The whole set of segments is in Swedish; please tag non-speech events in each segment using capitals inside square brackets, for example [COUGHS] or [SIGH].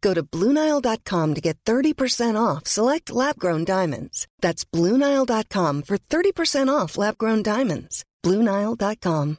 Go to BlueNile.com to get 30% off select lab grown diamonds. That's BlueNile.com for 30% off lab grown diamonds. BlueNile.com.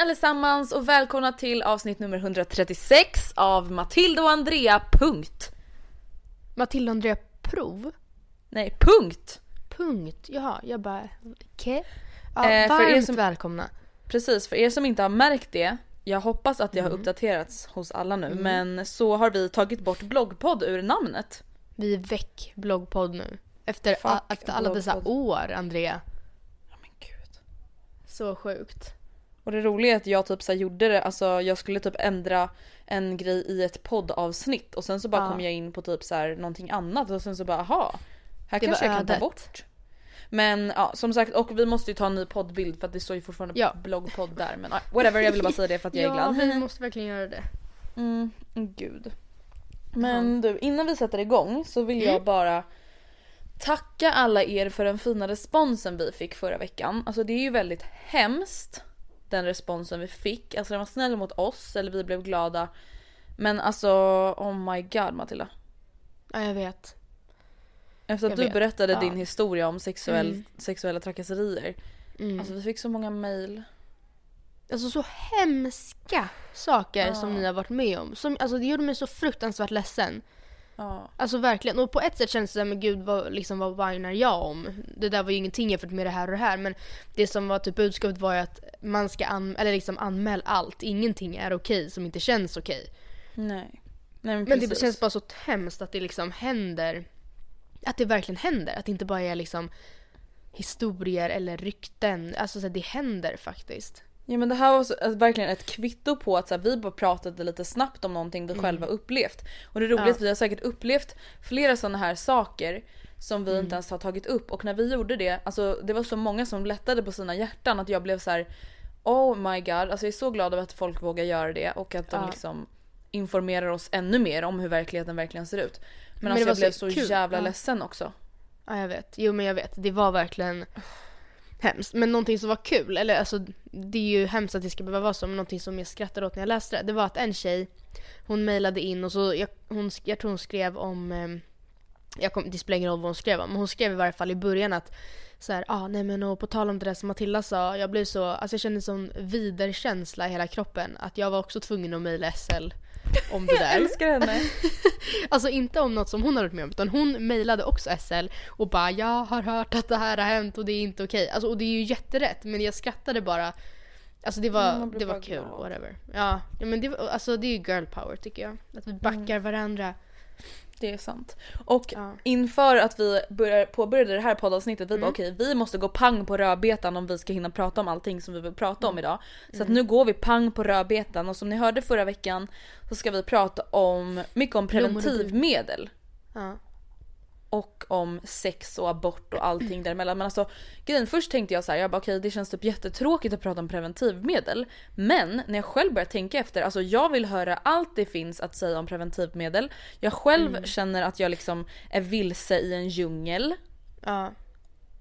Allesammans och välkomna till avsnitt nummer 136 av Matilda och Andrea punkt. Matilda och Andrea prov? Nej, punkt! Punkt, jaha, jag bara okej. Okay. Ja, eh, varmt för er som, välkomna. Precis, för er som inte har märkt det, jag hoppas att det mm. har uppdaterats hos alla nu, mm. men så har vi tagit bort bloggpodd ur namnet. Vi är väck bloggpodd nu. Efter, a, efter alla dessa år, Andrea. Ja men gud. Så sjukt. Och det roliga är att jag typ så gjorde det, alltså jag skulle typ ändra en grej i ett poddavsnitt och sen så bara ja. kom jag in på typ så här någonting annat och sen så bara aha, här det kanske jag kan ta bort. Men ja som sagt och vi måste ju ta en ny poddbild för att det står ju fortfarande ja. bloggpodd där men whatever jag ville bara säga det för att jag är [LAUGHS] glad. Ja vi måste verkligen göra det. Mm, gud. Men ja. du innan vi sätter igång så vill mm. jag bara tacka alla er för den fina responsen vi fick förra veckan. Alltså det är ju väldigt hemskt den responsen vi fick. Alltså den var snäll mot oss eller vi blev glada. Men alltså oh my god Matilda. Ja jag vet. Efter att jag du vet. berättade ja. din historia om sexuell, mm. sexuella trakasserier. Mm. Alltså vi fick så många mail. Alltså så hemska saker ja. som ni har varit med om. Som, alltså det gjorde mig så fruktansvärt ledsen. Ja. Alltså verkligen. Och på ett sätt känns det som, men gud vad, liksom, vad whinar jag om? Det där var ju ingenting jämfört med det här och det här. Men det som var typ budskapet var ju att man ska an, eller liksom anmäla allt. Ingenting är okej som inte känns okej. Nej. Nej men, men det känns bara så hemskt att det liksom händer att det verkligen händer. Att det inte bara är liksom historier eller rykten. Alltså så här, det händer faktiskt. Ja men det här var så, alltså, verkligen ett kvitto på att så här, vi bara pratade lite snabbt om någonting vi själva upplevt. Och det är roligt, Ja. vi har säkert upplevt flera sådana här saker som vi Mm. inte ens har tagit upp och när vi gjorde det, alltså det var så många som lättade på sina hjärtan att jag blev så här: Oh my god, alltså jag är så glad över att folk vågar göra det och att de Ja. liksom informerar oss ännu mer om hur verkligheten verkligen ser ut. Men, Men alltså jag blev så så jävla ja. ledsen också. Ja, jag vet. Jo, men jag vet. Det var verkligen hemskt. Men någonting som var kul, eller alltså det är ju hemskt att det ska behöva vara så, men någonting som jag skrattade åt när jag läste det, det var att en tjej, hon mejlade in och så, jag, hon, jag tror hon skrev om, eh, jag kom, det spelar ingen roll vad hon skrev men hon skrev i varje fall i början att så här, ah, nej men och på tal om det där som Matilda sa, jag blev så, alltså jag kände sån viderkänsla i hela kroppen att jag var också tvungen att mejla SL om det där. älskar henne. [LAUGHS] Alltså inte om något som hon har varit med om utan hon mejlade också SL och bara jag har hört att det här har hänt och det är inte okej. Alltså och det är ju jätterätt men jag skrattade bara. Alltså det var, Mm, det var kul, glad. whatever. Ja, men det, alltså, det är ju girl power tycker jag. Att vi backar varandra. Det är sant. Och Ja. inför att vi börjar, påbörjade det här poddavsnittet, vi Mm. bara okej vi måste gå pang på rödbetan om vi ska hinna prata om allting som vi vill prata Mm. om idag. Så att nu går vi pang på rödbetan och som ni hörde förra veckan så ska vi prata om mycket om preventivmedel. Ja. Och om sex och abort och allting däremellan. Men alltså grejen, först tänkte jag så här, jag bara okej det känns typ jättetråkigt att prata om preventivmedel. Men när jag själv börjar tänka efter, alltså jag vill höra allt det finns att säga om preventivmedel. Jag själv känner att jag liksom är vilse i en djungel. ja.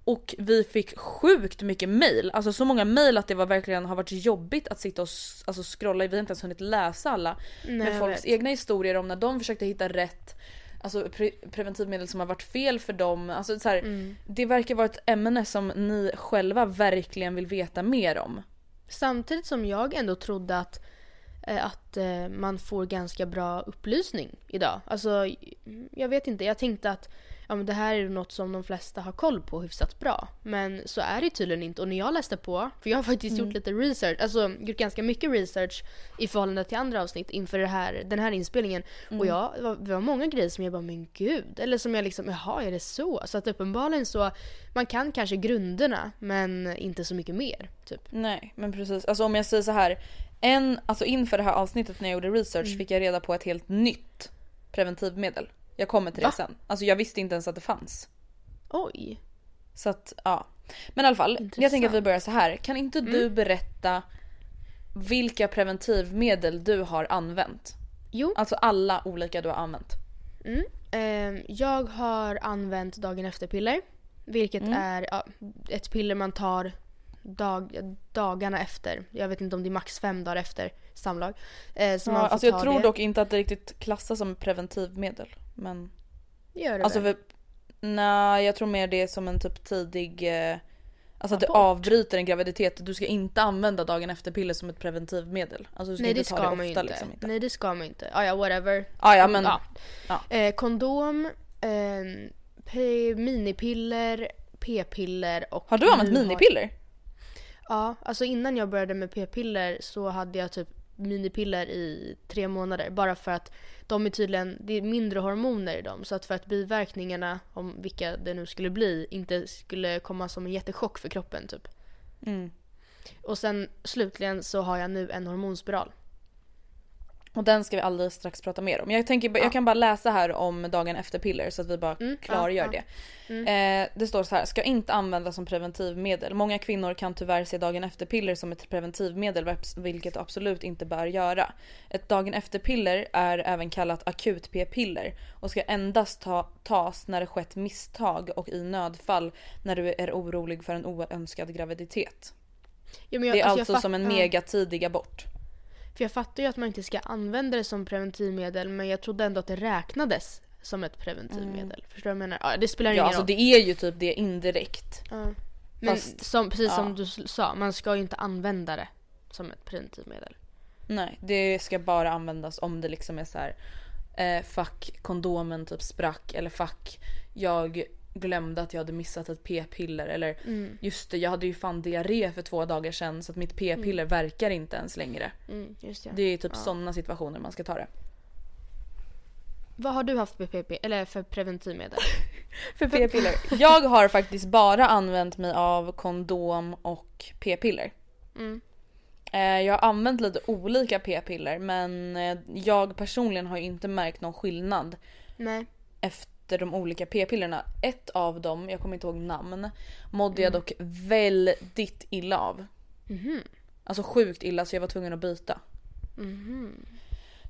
Och vi fick sjukt mycket mail, alltså så många mail att det var verkligen har varit jobbigt att sitta och alltså scrolla, vi har inte ens hunnit läsa alla. Nej, med folks vet. egna historier om när de försökte hitta rätt alltså, pre- preventivmedel som har varit fel för dem. Alltså, så här, Mm. Det verkar vara ett ämne som ni själva verkligen vill veta mer om. Samtidigt som jag ändå trodde att, eh, att eh, man får ganska bra upplysning idag. Alltså, jag vet inte. Jag tänkte att ja, men det här är något som de flesta har koll på hyfsat bra. Men så är det tydligen inte. Och när jag läste på, för jag har faktiskt gjort lite research, alltså gjort ganska mycket research i förhållande till andra avsnitt inför det här, den här inspelningen. Och jag, det var, det var många grejer som jag bara, men gud. Eller som jag liksom, jaha är det så? Så att uppenbarligen så, man kan kanske grunderna men inte så mycket mer. Typ. Nej men precis, alltså om jag säger så här. En, alltså inför det här avsnittet när jag gjorde research Mm. fick jag reda på ett helt nytt preventivmedel. Jag kommer till Va? det sen. Alltså jag visste inte ens att det fanns. Oj. Så att ja. Men i alla fall, jag tänker att vi Intressant. börjar så här. Kan inte Mm. du berätta vilka preventivmedel du har använt? Jo, Alltså alla olika du har använt. mm. Ehm, jag har använt dagen efter-piller. Vilket Mm. är ja, ett piller man tar dag, dagarna efter. Jag vet inte om det är max fem dagar efter samlag. Eh, Ja, alltså jag tror det. dock inte att det riktigt klassas som preventivmedel. Men Gör det alltså väl? nej jag tror mer det är som en typ tidig eh, Alltså att det Abort. avbryter en graviditet. Du ska inte använda dagen efter piller som ett preventivmedel. Alltså du ska Nej det inte ta ska det man ofta inte. liksom inte. Nej det ska man inte. Ah, ja whatever. Ah, ja men Ja. ja. Eh, kondom, eh, minipiller, p-piller och Har du använt minipiller? Ja, alltså innan jag började med p-piller så hade jag typ minipiller i tre månader. Bara för att de är tydligen, det är mindre hormoner i dem. Så att för att biverkningarna, om vilka det nu skulle bli, inte skulle komma som en jättechock för kroppen typ. Mm. Och sen slutligen så har jag nu en hormonspiral. Och den ska vi alldeles strax prata mer om. Jag, tänker, jag kan bara läsa här om dagen efter piller så att vi bara Mm, klargör ja, det. Eh, det står så här, ska inte användas som preventivmedel. Många kvinnor kan tyvärr se dagen efter piller som ett preventivmedel vilket absolut inte bör göra. Ett dagen efter piller är även kallat akut p-piller och ska endast ta, tas när det skett misstag och i nödfall när du är orolig för en oönskad graviditet. Ja, jag, Det är alltså fatt- som en ja. mega tidig abort. För jag fattar ju att man inte ska använda det som preventivmedel men jag trodde ändå att det räknades som ett preventivmedel. Förstår du vad jag menar? Ja, det spelar Ja ingen alltså roll. det är ju typ det indirekt. Ja. Men som, precis ja. som du sa, man ska ju inte använda det som ett preventivmedel. Nej, det ska bara användas om det liksom är så här. Eh, fuck kondomen typ sprack eller fuck jag glömde att jag hade missat ett p-piller eller just det jag hade ju fan diarré för två dagar sedan så att mitt p-piller verkar inte ens längre. Mm, det. Det är typ sådana situationer man ska ta det. Vad har du haft för, PP, eller för preventivmedel? [LAUGHS] För p-piller. Jag har faktiskt bara använt mig av kondom och p-piller. Mm. Eh, Jag har använt lite olika p-piller men eh, jag personligen har ju inte märkt någon skillnad Nej. efter de olika p-pillerna. Ett av dem, jag kommer inte ihåg namn, mådde jag Mm. dock väldigt illa av. Mhm. Alltså sjukt illa så jag var tvungen att byta. Mhm.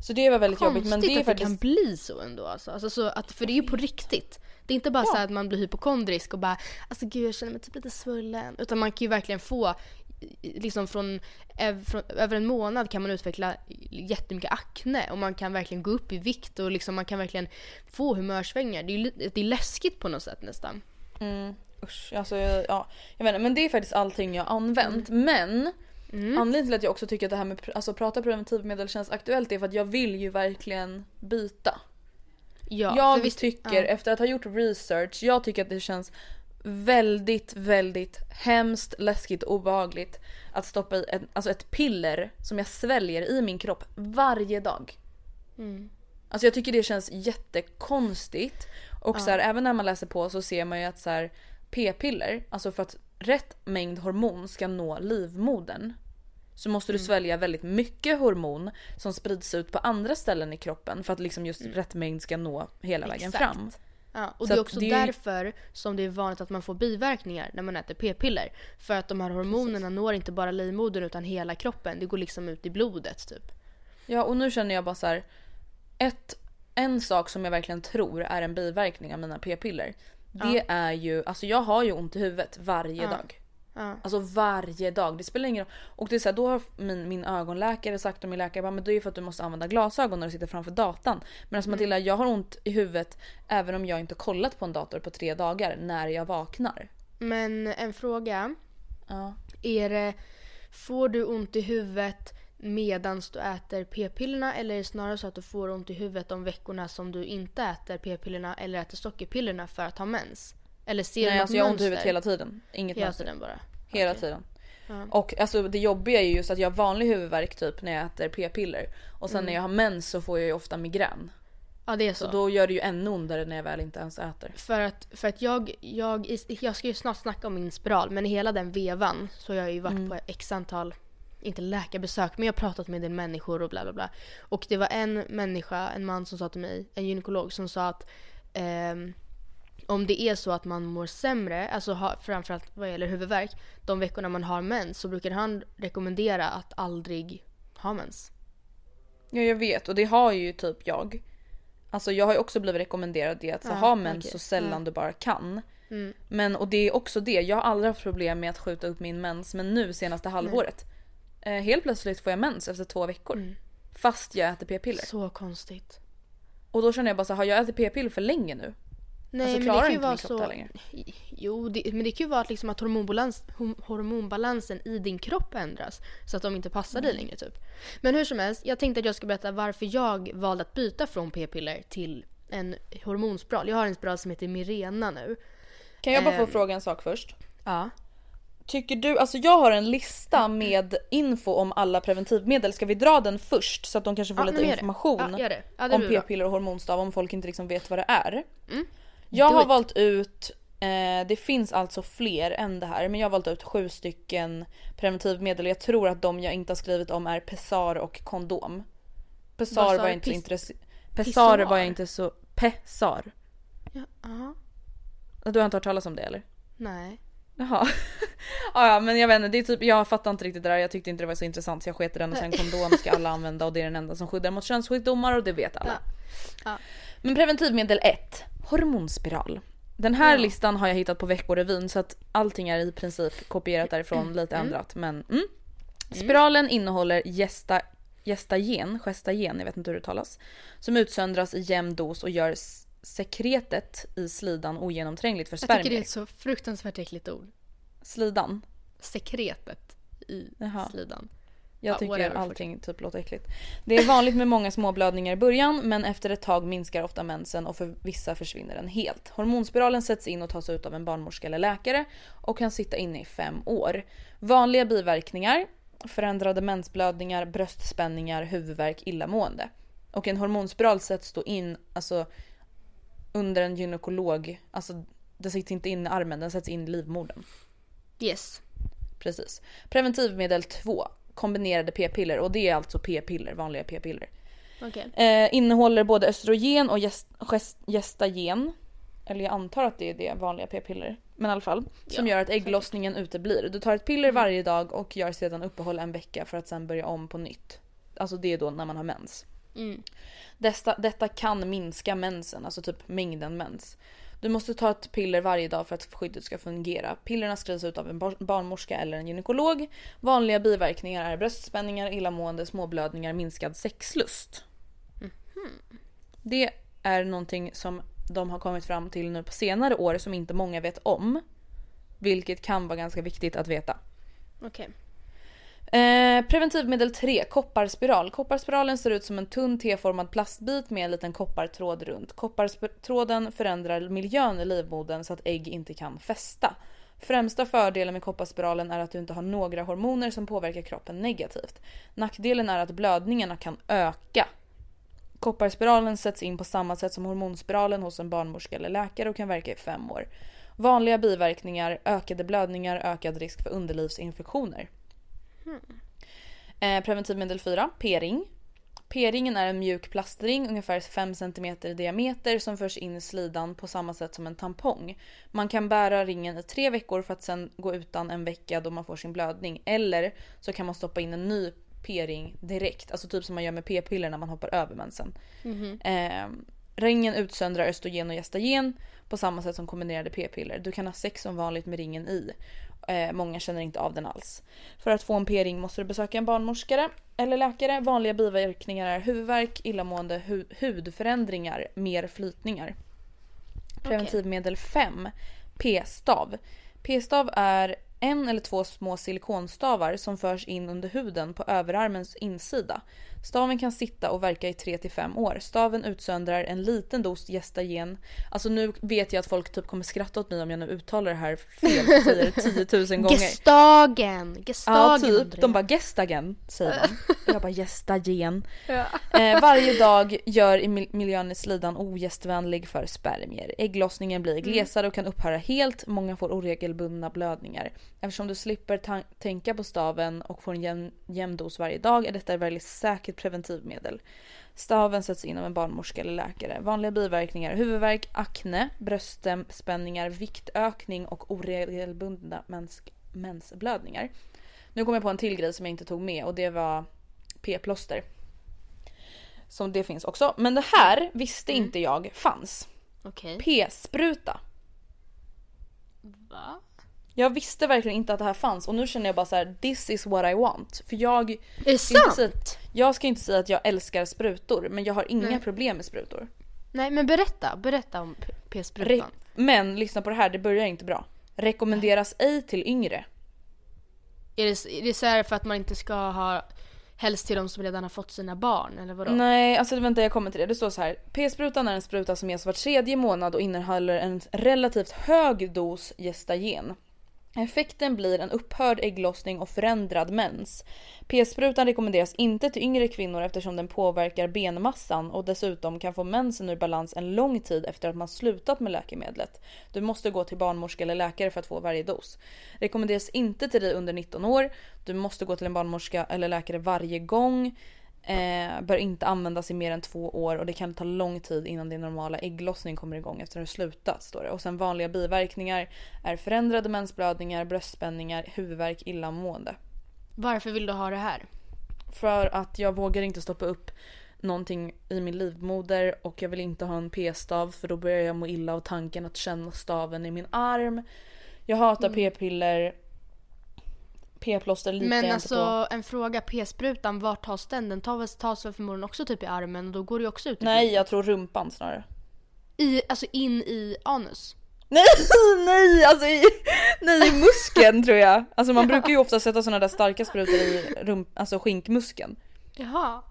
Så det var väldigt Konstigt jobbigt men det är att det kan faktiskt... bli så ändå alltså. alltså så att, för det är ju på riktigt. Det är inte bara så här att man blir hypokondrisk och bara alltså gud jag känner mig typ lite svullen. Utan man kan ju verkligen få liksom från, från över en månad kan man utveckla jättemycket akne och man kan verkligen gå upp i vikt och liksom man kan verkligen få humörsvängningar. Det är, det är läskigt på något sätt nästan. Mm, usch, alltså, ja, jag inte, men det är faktiskt allting jag har använt. Men Mm. anledningen till att jag också tycker att det här med pr- alltså, prata preventivmedel känns aktuellt är för att jag vill ju verkligen byta. Ja, jag visst- tycker, ja. efter att ha gjort research, jag tycker att det känns väldigt, väldigt hemskt, läskigt obehagligt att stoppa i ett, alltså ett piller som jag sväljer i min kropp varje dag. Mm. Alltså jag tycker det känns jättekonstigt. Och så här, även när man läser på så ser man ju att så här, p-piller, alltså för att rätt mängd hormon ska nå livmodern så måste du Mm. svälja väldigt mycket hormon som sprids ut på andra ställen i kroppen för att liksom just rätt mängd ska nå hela vägen Mm. Exakt. fram. Ja, och Så det är också det därför som det är vanligt att man får biverkningar när man äter p-piller. För att de här hormonerna når inte bara livmodern utan hela kroppen. Det går liksom ut i blodet typ. Ja och nu känner jag bara så här. Ett, en sak som jag verkligen tror är en biverkning av mina p-piller. Det är ju, alltså jag har ju ont i huvudet varje dag. Ja. Alltså varje dag. Det spelar ingen roll. Och det är så här, då har min, min ögonläkare sagt och min läkare bara, men det är ju för att du måste använda glasögon när du sitter framför datan. Men alltså Matilda, jag har ont i huvudet även om jag inte kollat på en dator på tre dagar när jag vaknar. Men en fråga. Ja. Är det, får du ont i huvudet medan du äter p-pillerna eller är det snarare så att du får ont i huvudet de veckorna som du inte äter p-pillerna eller äter sockerpillerna för att ha mens? Eller ser du Nej något alltså jag har ont i huvudet hela tiden. Inget Hela mönster. tiden bara? Hela Okej. tiden. Ja. Och alltså det jobbiga är ju just att jag har vanlig huvudvärk typ när jag äter p-piller. Och sen när jag har mens så får jag ju ofta migrän. Ja det är så. Så då gör det ju ännu ondare när jag väl inte ens äter. För att, för att jag, jag, jag ska ju snart snacka om min spiral men i hela den vevan så har jag ju varit Mm. på x antal, inte läkarbesök men jag har pratat med en del människor och bla bla bla. Och det var en människa, en man som sa till mig, en gynekolog som sa att ehm, om det är så att man mår sämre, alltså ha, framförallt vad gäller huvudvärk, de veckorna man har mens så brukar han rekommendera att aldrig ha mens. Ja jag vet och det har ju typ jag. Alltså jag har ju också blivit rekommenderad det att så, Ja, ha mens okej. så sällan Ja. du bara kan. Mm. Men och det är också det, jag har aldrig haft problem med att skjuta upp min mens men nu senaste halvåret. Eh, helt plötsligt får jag mens efter två veckor. Mm. Fast jag äter p-piller. Så konstigt. Och då känner jag bara så har jag ätit p-piller för länge nu? Nej Alltså, men det kan ju vara så... längre. Jo, det, men det kan ju vara att, liksom att hormonbalans, hormonbalansen i din kropp ändras. Så att de inte passar Mm. dig längre typ. Men hur som helst, jag tänkte att jag ska berätta varför jag valde att byta från p-piller till en hormonspiral. Jag har en spiral som heter Mirena nu. Kan jag bara få Ehm. fråga en sak först? Ja. Tycker du, alltså jag har en lista med info om alla preventivmedel. Ska vi dra den först så att de kanske får Ja, lite information Ja, det. Ja, det om p-piller och hormonstav om folk inte liksom vet vad det är? Mm. Jag Do har it. valt ut, eh, det finns alltså fler än det här, men jag har valt ut sju stycken preventivmedel. Jag tror att de jag inte har skrivit om är Pessar och kondom. Pessar sa var jag inte Pis- intresserad Pessar var jag inte så... Pessar? Ja, aha. Du har inte hört talas om det eller? Nej. Jaha. ja, [LAUGHS] ja men jag vet inte, det är typ, jag fattar inte riktigt det där. Jag tyckte inte det var så intressant så jag sket i den och sen kondom ska alla [LAUGHS] använda och det är den enda som skyddar mot könssjukdomar och det vet alla. Ja. Ja. Men preventivmedel 1. Hormonspiral. Den här Ja. listan har jag hittat på Veckorevyn så att allting är i princip kopierat därifrån, lite ändrat men mm. Spiralen innehåller gesta, gestagen, gestagen, jag vet inte hur det talas, som utsöndras i jämn dos och gör sekretet i slidan ogenomträngligt för Jag tycker det är spermier. ett så fruktansvärt äckligt ord. Slidan. Sekretet i Jaha. slidan. Jag Ja, tycker allting typ låter äckligt. Det är vanligt med många småblödningar i början men efter ett tag minskar ofta mensen och för vissa försvinner den helt. Hormonspiralen sätts in och tas ut av en barnmorska eller läkare och kan sitta inne i fem år. Vanliga biverkningar förändrade mensblödningar, bröstspänningar, huvudvärk, illamående. Och en hormonspiral sätts då in alltså, under en gynekolog. Alltså den sitter inte in i armen, den sätts in i livmodern. Yes. Precis. Preventivmedel 2. Kombinerade p-piller och det är alltså p-piller, vanliga p-piller. Okej. Eh, innehåller både östrogen och gest, gest, gestagen. Eller jag antar att det är det vanliga p-piller. Men i alla fall. Som Ja, gör att ägglossningen uteblir. Du tar ett piller varje dag och gör sedan uppehåll en vecka för att sen börja om på nytt. Alltså det är då när man har mens. Mm. Detta, detta kan minska mensen, alltså typ mängden mens. Du måste ta ett piller varje dag för att skyddet ska fungera. Pillerna skrivs ut av en bar- barnmorska eller en gynekolog. Vanliga biverkningar är bröstspänningar, illamående, småblödningar, minskad sexlust. Det är någonting som de har kommit fram till nu på senare år som inte många vet om. Vilket kan vara ganska viktigt att veta. Okej. Eh, preventivmedel 3, kopparspiral. Kopparspiralen ser ut som en tunn T-formad plastbit med en liten koppartråd runt. Koppartråden förändrar miljön i livmodern så att ägg inte kan fästa. Främsta fördelen med kopparspiralen är att du inte har några hormoner som påverkar kroppen negativt. Nackdelen är att blödningarna kan öka. Kopparspiralen sätts in på samma sätt som hormonspiralen hos en barnmorska eller läkare och kan verka i fem år. Vanliga biverkningar, ökade blödningar, ökad risk för underlivsinfektioner. Eh, preventivmedel 4, p-ring. P-ringen är en mjuk plastring ungefär 5 cm i diameter som förs in i slidan på samma sätt som en tampong. Man kan bära ringen i tre veckor för att sen gå utan en vecka då man får sin blödning. Eller så kan man stoppa in en ny p-ring direkt, alltså typ som man gör med p-piller när man hoppar över mensen. Eh, ringen utsöndrar östrogen och gestagen på samma sätt som kombinerade p-piller. Du kan ha sex som vanligt med ringen i. Eh, många känner inte av den alls. För att få en p-ring måste du besöka en barnmorskare eller läkare. Vanliga biverkningar är huvudvärk, illamående, hu- hudförändringar, mer flytningar. Preventivmedel 5. P-stav. P-stav är en eller två små silikonstavar som förs in under huden på överarmens insida. Staven kan sitta och verka i 3-5 år. Staven utsöndrar en liten dos gestagen. Alltså nu vet jag att folk typ kommer skratta åt mig om jag nu uttalar det här fel. Säger det 10 000 gånger. Gestagen! Gestagen Ja typ. De bara gestagen säger man. Och jag bara gestagen. Ja. Eh, varje dag gör miljön i slidan ogästvänlig för spermier. Ägglossningen blir glesare och kan upphöra helt. Många får oregelbundna blödningar. Eftersom du slipper tänka på staven och får en jämn, jämn dos varje dag är detta ett väldigt säkert preventivmedel. Staven sätts in av en barnmorska eller läkare. Vanliga biverkningar huvudvärk, akne, bröstspänningar, viktökning och oregelbundna mens- mensblödningar. Nu kom jag på en till grej som jag inte tog med och det var p-plåster. Som det finns också. Men det här visste inte jag fanns. Okej. P-spruta. Va? Jag visste verkligen inte att det här fanns och nu känner jag bara så här: this is what I want. För jag, Är ska inte säga, sant? jag ska inte säga att jag älskar sprutor men jag har inga Nej. problem med sprutor. Nej men berätta, berätta om p-sprutan. men lyssna på det här, det börjar inte bra. Rekommenderas ej till yngre. Är det, är det så här för att man inte ska ha helst till de som redan har fått sina barn eller vadå? Nej, alltså vänta jag kommer till det. Det står så här. P-sprutan är en spruta som ges var tredje månad och innehåller en relativt hög dos gestagen. Effekten blir en upphörd ägglossning och förändrad mens. P-sprutan rekommenderas inte till yngre kvinnor eftersom den påverkar benmassan och dessutom kan få mensen ur balans en lång tid efter att man slutat med läkemedlet. Du måste gå till barnmorska eller läkare för att få varje dos. Rekommenderas inte till dig under 19 år. Du måste gå till en barnmorska eller läkare varje gång. Eh, bör inte användas i mer än två år och det kan ta lång tid innan din normala ägglossning kommer igång efter att du slutat. Står det. Och sen vanliga biverkningar är förändrade mensblödningar, bröstspänningar, huvudvärk, illamående. Varför vill du ha det här? För att jag vågar inte stoppa upp någonting i min livmoder och jag vill inte ha en p-stav för då börjar jag må illa av tanken att känna staven i min arm. Jag hatar p-piller. P-plåster litar Men alltså en fråga, p-sprutan, vart tas den? Den tas, tas väl förmodligen också typ i armen och då går det ju också ut i Nej, jag tror rumpan snarare. I, alltså in i anus. Nej, [LAUGHS] nej, alltså i, nej, i muskeln tror jag. Alltså man [LAUGHS] brukar ju ofta sätta såna där starka sprutor i rump, alltså skinkmuskeln. Jaha.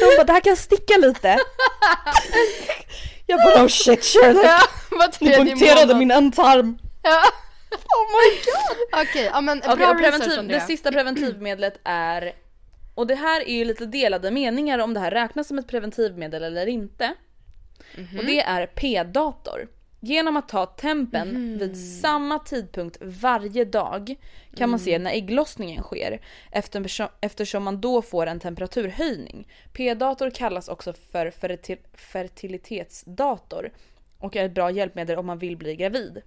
De bara det här kan sticka lite. [LAUGHS] Jag bara oh shit Sherlock. Ja, tredje punkterade min ändtarm. Ja. Oh my god! Okej, ja men bra research preventiv, det sista preventivmedlet är, och det här är ju lite delade meningar om det här räknas som ett preventivmedel eller inte. Och det är p-dator. Genom att ta tempen vid samma tidpunkt varje dag kan man se när ägglossningen sker eftersom, man då får en temperaturhöjning. P-dator kallas också för fertil, fertilitetsdator och är ett bra hjälpmedel om man vill bli gravid.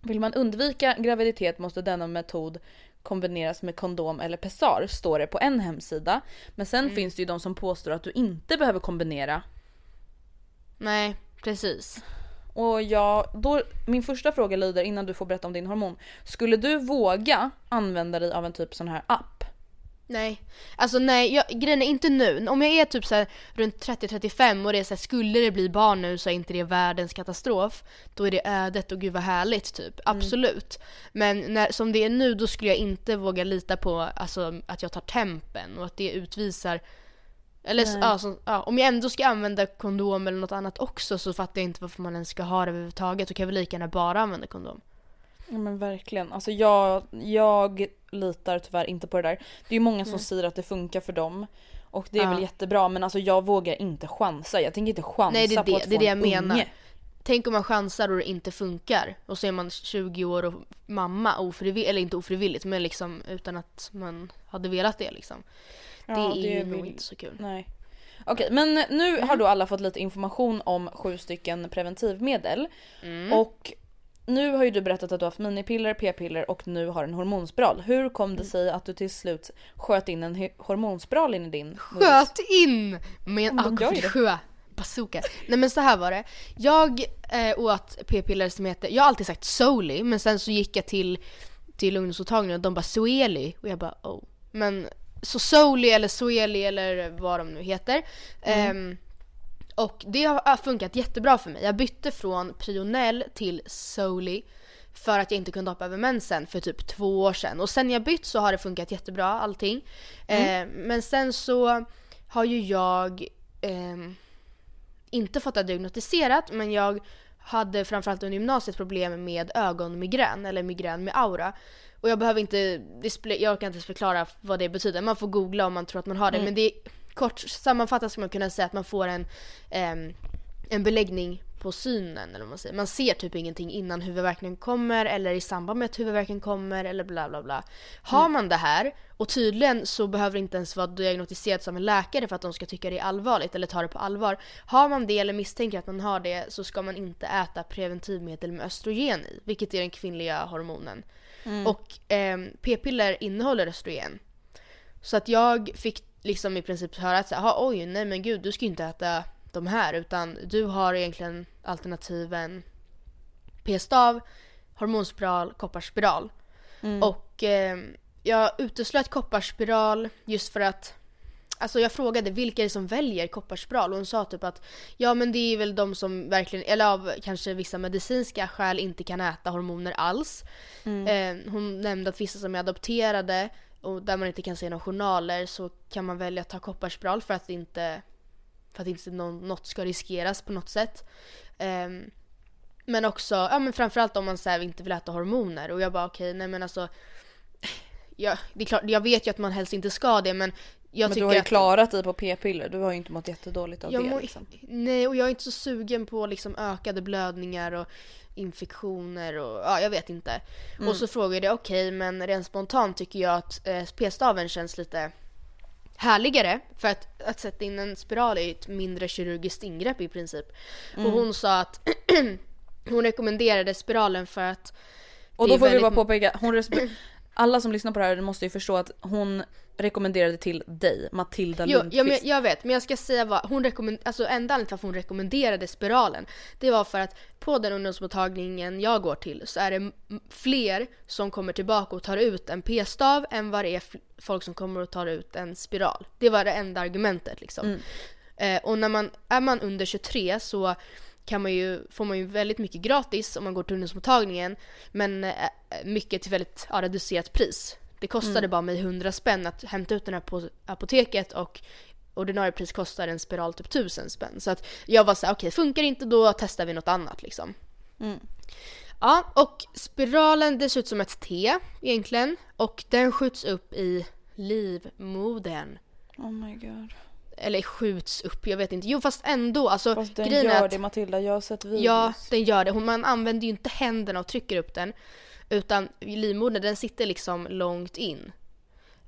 Vill man undvika graviditet måste denna metod kombineras med kondom eller pessar står det på en hemsida. Men sen finns det ju de som påstår att du inte behöver kombinera Nej, precis. Och jag, då, min första fråga lyder innan du får berätta om din hormon. Skulle du våga använda dig av en typ sån här app? Nej, alltså nej, jag, grejen är inte nu. Om jag är typ så här runt 30-35 och det är så här, skulle det bli barn nu så är inte det världens katastrof. Då är det ödet och gud vad härligt typ, absolut. Men när, som det är nu då skulle jag inte våga lita på alltså, att jag tar tempen och att det utvisar eller så, ja, så, ja, om jag ändå ska använda kondom eller något annat också så fattar jag inte varför man ens ska ha det överhuvudtaget. Då kan jag väl lika gärna bara använda kondom. Ja men verkligen. Alltså jag, jag litar tyvärr inte på det där. Det är ju många som säger att det funkar för dem. Och det är Ja. väl jättebra men alltså jag vågar inte chansa. Jag tänker inte chansa Nej, det är på det- att få det är det en jag menar. unge. Tänk om man chansar och det inte funkar och så är man 20 år och mamma ofrivilligt, eller inte ofrivilligt men liksom utan att man hade velat det liksom. Ja, det är det ju nog inte så kul. Nej. Okej men nu Mm. har då alla fått lite information om sju stycken preventivmedel. Mm. Och nu har ju du berättat att du har haft minipiller, p-piller och nu har en hormonspiral. Hur kom Mm. det sig att du till slut sköt in en hormonspiral in i din Sköt in med en Men bazooka. Nej men så här var det. Jag eh, åt p-piller som heter, jag har alltid sagt Soli men sen så gick jag till, till ungdomsmottagningen och de bara Sueli och jag bara oh. Men så Soli eller Sueli eller vad de nu heter. Ehm, och det har funkat jättebra för mig. Jag bytte från Prionell till Soli för att jag inte kunde hoppa över mensen för typ två år sedan. Och sen jag bytt så har det funkat jättebra allting. Eh, men sen så har ju jag ehm, inte fått det diagnostiserat men jag hade framförallt under gymnasiet problem med ögonmigrän eller migrän med aura. Och jag behöver inte, jag kan inte ens förklara vad det betyder. Man får googla om man tror att man har det. Men det är kort sammanfattat ska man kunna säga att man får en, ehm, en beläggning på synen eller vad man säger. Man ser typ ingenting innan huvudvärken kommer eller i samband med att huvudvärken kommer eller bla bla bla. Har man det här och tydligen så behöver det inte ens vara diagnostiserat som en läkare för att de ska tycka det är allvarligt eller ta det på allvar. Har man det eller misstänker att man har det så ska man inte äta preventivmedel med östrogen i, vilket är den kvinnliga hormonen. Och ehm, p-piller innehåller östrogen. Så att jag fick liksom i princip höra att så här, "Ha, oj nej men gud du ska ju inte äta de här utan du har egentligen alternativen p-stav, hormonspiral, kopparspiral. Och eh, jag uteslöt kopparspiral just för att Alltså jag frågade vilka är det som väljer kopparspiral och hon sa typ att ja men det är väl de som verkligen, eller av kanske vissa medicinska skäl inte kan äta hormoner alls. Eh, hon nämnde att vissa som är adopterade och där man inte kan se några journaler så kan man välja att ta kopparspiral för att inte för att inte någon, något ska riskeras på något sätt. Ehm, men också, ja men framförallt om man så här, inte vill äta hormoner och jag bara okej, nej men alltså ja, det är klart, jag vet ju att man helst inte ska det men jag Men tycker du har ju att klarat dig på p-piller, du har ju inte mått jättedåligt av jag det mår- liksom. Nej, och jag är inte så sugen på liksom ökade blödningar och infektioner och ja, jag vet inte. Mm. Och så frågade jag okej, men rent spontant tycker jag att eh, p-staven känns lite härligare för att, att sätta in en spiral är ett mindre kirurgiskt ingrepp i princip. Mm. Och hon sa att [CLEARS THROAT] hon rekommenderade spiralen för att Och då får vi väldigt- bara påpeka, hon [CLEARS THROAT] alla som lyssnar på det här måste ju förstå att hon rekommenderade till dig, Matilda Jo, Lundqvist. ja, men jag vet, men jag ska säga vad hon rekommenderade, alltså enda anledningen till varför hon rekommenderade spiralen, det var för att på den ungdomsmottagningen jag går till så är det fler som kommer tillbaka och tar ut en p-stav än vad det är folk som kommer och tar ut en spiral. Det var det enda argumentet liksom. Eh, och när man, är man under 23 så kan man ju, får man ju väldigt mycket gratis om man går till ungdomsmottagningen men eh, mycket till väldigt ja, reducerat pris. Det kostade bara mig 100 spänn att hämta ut den här på apoteket och ordinarie pris kostar en spiral typ 1000 spänn. Så att jag var såhär, okej funkar inte då testar vi något annat liksom. Ja, och spiralen det ser ut som ett T egentligen. Och den skjuts upp i livmodern. Oh my god. Eller skjuts upp, jag vet inte. Jo fast ändå, alltså Fast den grejen är gör att, det Matilda, jag har sett videos. Ja, den gör det. Hon, man använder ju inte händerna och trycker upp den. Utan livmodern den sitter liksom långt in.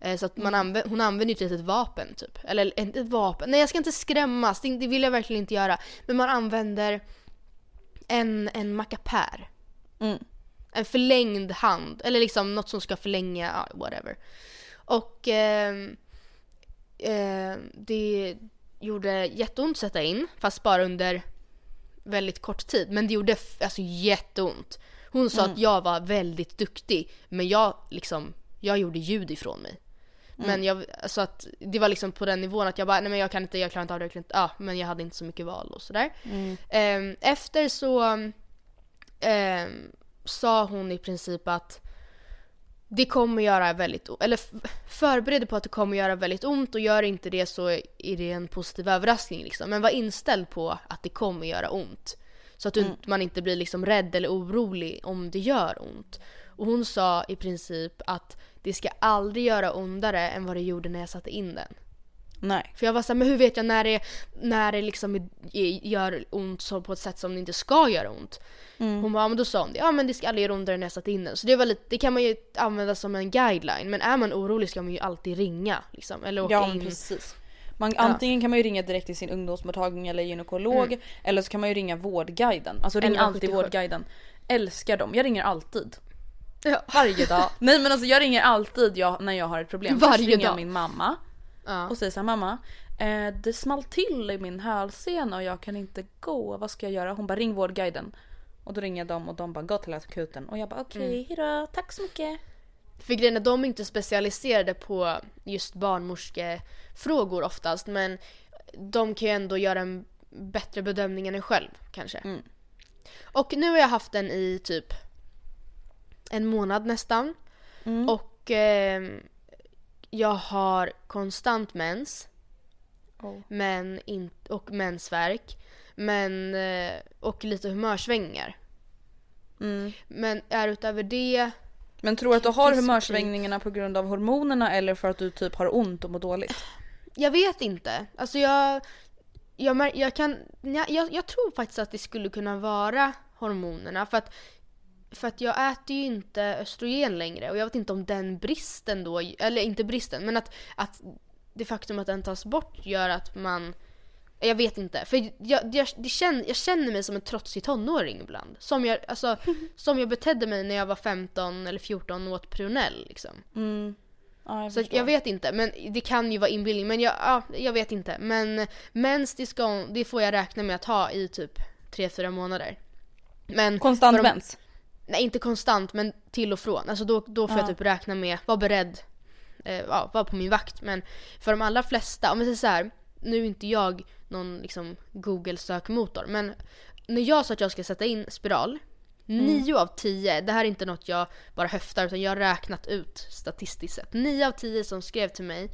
Eh, Så att man använder, hon använder ju ett litet vapen typ. Eller inte ett vapen, nej jag ska inte skrämmas, det, det vill jag verkligen inte göra. Men man använder en, en mackapär. Mm. En förlängd hand, eller liksom något som ska förlänga, whatever. Och ehm, ehm, det gjorde jätteont att sätta in, fast bara under väldigt kort tid. Men det gjorde alltså jätteont. Hon sa att jag var väldigt duktig, men jag liksom, jag gjorde ljud ifrån mig. Men jag, alltså att det var liksom på den nivån att jag bara, nej men jag kan inte, jag klarar inte av det, jag kan inte, ja men jag hade inte så mycket val och sådär. Ehm, efter så ehm, sa hon i princip att det kommer göra väldigt eller förbered på att det kommer göra väldigt ont och gör inte det så är det en positiv överraskning liksom. Men var inställd på att det kommer göra ont. Så att du, man inte blir liksom rädd eller orolig om det gör ont. Och hon sa i princip att det ska aldrig göra ondare än vad det gjorde när jag satte in den. Nej. För jag var såhär, men hur vet jag när det, när det liksom gör ont så på ett sätt som det inte ska göra ont? Hon bara, ja, men då sa hon det, ja men det ska aldrig göra ondare när jag satt in den. Så det var lite, det kan man ju använda som en guideline. Men är man orolig ska man ju alltid ringa liksom. Eller åka Ja in. precis. Man, Antingen kan man ju ringa direkt till sin ungdomsmottagning eller gynekolog eller så kan man ju ringa Vårdguiden. Alltså ring alltid 77. Vårdguiden. Älskar dem, jag ringer alltid. Ja. Varje dag. [LAUGHS] Nej men alltså jag ringer alltid jag, när jag har ett problem. Varje Först ringer jag dag. min mamma Ja. och säger såhär mamma eh, det small till i min hälsena och jag kan inte gå, vad ska jag göra? Hon bara ring Vårdguiden. Och då ringer jag dem och de bara gå till akuten och jag bara okej Mm. hejdå, tack så mycket. För grejen är, de är inte specialiserade på just barnmorskefrågor oftast. Men de kan ju ändå göra en bättre bedömning än en själv kanske. Mm. Och nu har jag haft den i typ en månad nästan. Mm. Och ehm, jag har konstant mens. Oh. Men in, och mensvärk. Men, eh, och lite humörsvängningar. Mm. Men är utöver det Men tror du att du har Kiss- humörsvängningarna på grund av hormonerna eller för att du typ har ont och mår dåligt? Jag vet inte. Alltså jag... Jag, jag kan... Jag, jag, jag tror faktiskt att det skulle kunna vara hormonerna. För att, för att jag äter ju inte östrogen längre. Och jag vet inte om den bristen då... Eller inte bristen, men att, att det faktum att den tas bort gör att man... Jag vet inte. För jag, jag, det känner, jag känner mig som en trotsig tonåring ibland. Som jag, alltså, [LAUGHS] som jag betedde mig när jag var 15 eller 14 och åt Prunell. Liksom. Mm. Ja, jag Så förstår. jag vet inte, men det kan ju vara inbillning. Men jag, ja, jag vet inte. Men mens det, ska, det får jag räkna med att ha i typ 3-4 månader. Men Konstant de- mens? Nej inte konstant men till och från. Alltså då, då får jag Ja. typ räkna med, vara beredd, eh, ja, vara på min vakt. Men för de allra flesta, om vi säger så här, nu är inte jag någon liksom google sökmotor men när jag sa att jag ska sätta in spiral, nio av tio, det här är inte något jag bara höftar utan jag har räknat ut statistiskt sett. Nio av tio som skrev till mig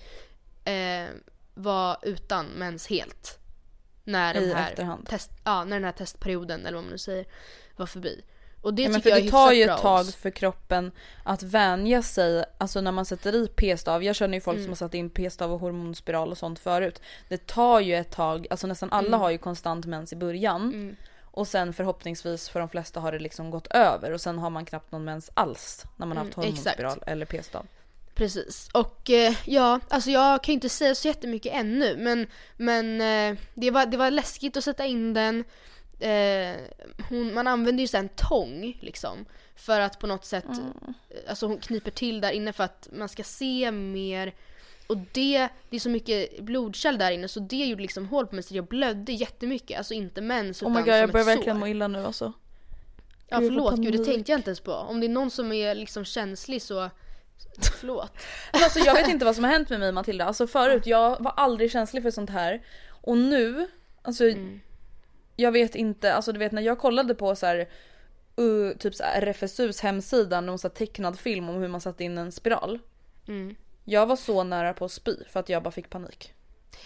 eh, var utan mens helt. När, den I här efterhand. Test, ja, när den här testperioden eller vad man nu säger var förbi. Och det Ja, men för jag det tar ju ett tag för kroppen att vänja sig, alltså när man sätter i p-stav, jag känner ju folk Mm. som har satt in p-stav och hormonspiral och sånt förut. Det tar ju ett tag, alltså nästan alla Mm. har ju konstant mens i början. Mm. Och sen förhoppningsvis för de flesta har det liksom gått över och sen har man knappt någon mens alls när man har haft Mm, hormonspiral eller p-stav. Precis. Och eh, ja, alltså jag kan ju inte säga så jättemycket ännu men, men eh, det, var, det var läskigt att sätta in den. Eh, hon, man använder ju så här en tång liksom. För att på något sätt, alltså hon kniper till där inne för att man ska se mer. Och det, det är så mycket blodkärl där inne så det gjorde liksom hål på mig så jag blödde jättemycket. Alltså inte mens Oh utan my god jag börjar verkligen må illa nu alltså. Ja förlåt gud det tänkte jag inte ens på. Om det är någon som är liksom känslig så förlåt. [LAUGHS] Men alltså jag vet inte vad som har hänt med mig Matilda. Alltså förut, jag var aldrig känslig för sånt här. Och nu, alltså Mm. Jag vet inte, alltså du vet när jag kollade på så här, uh, typ så här RFSUs hemsida, någon så här tecknad film om hur man satte in en spiral. Mm. Jag var så nära på att spy för att jag bara fick panik.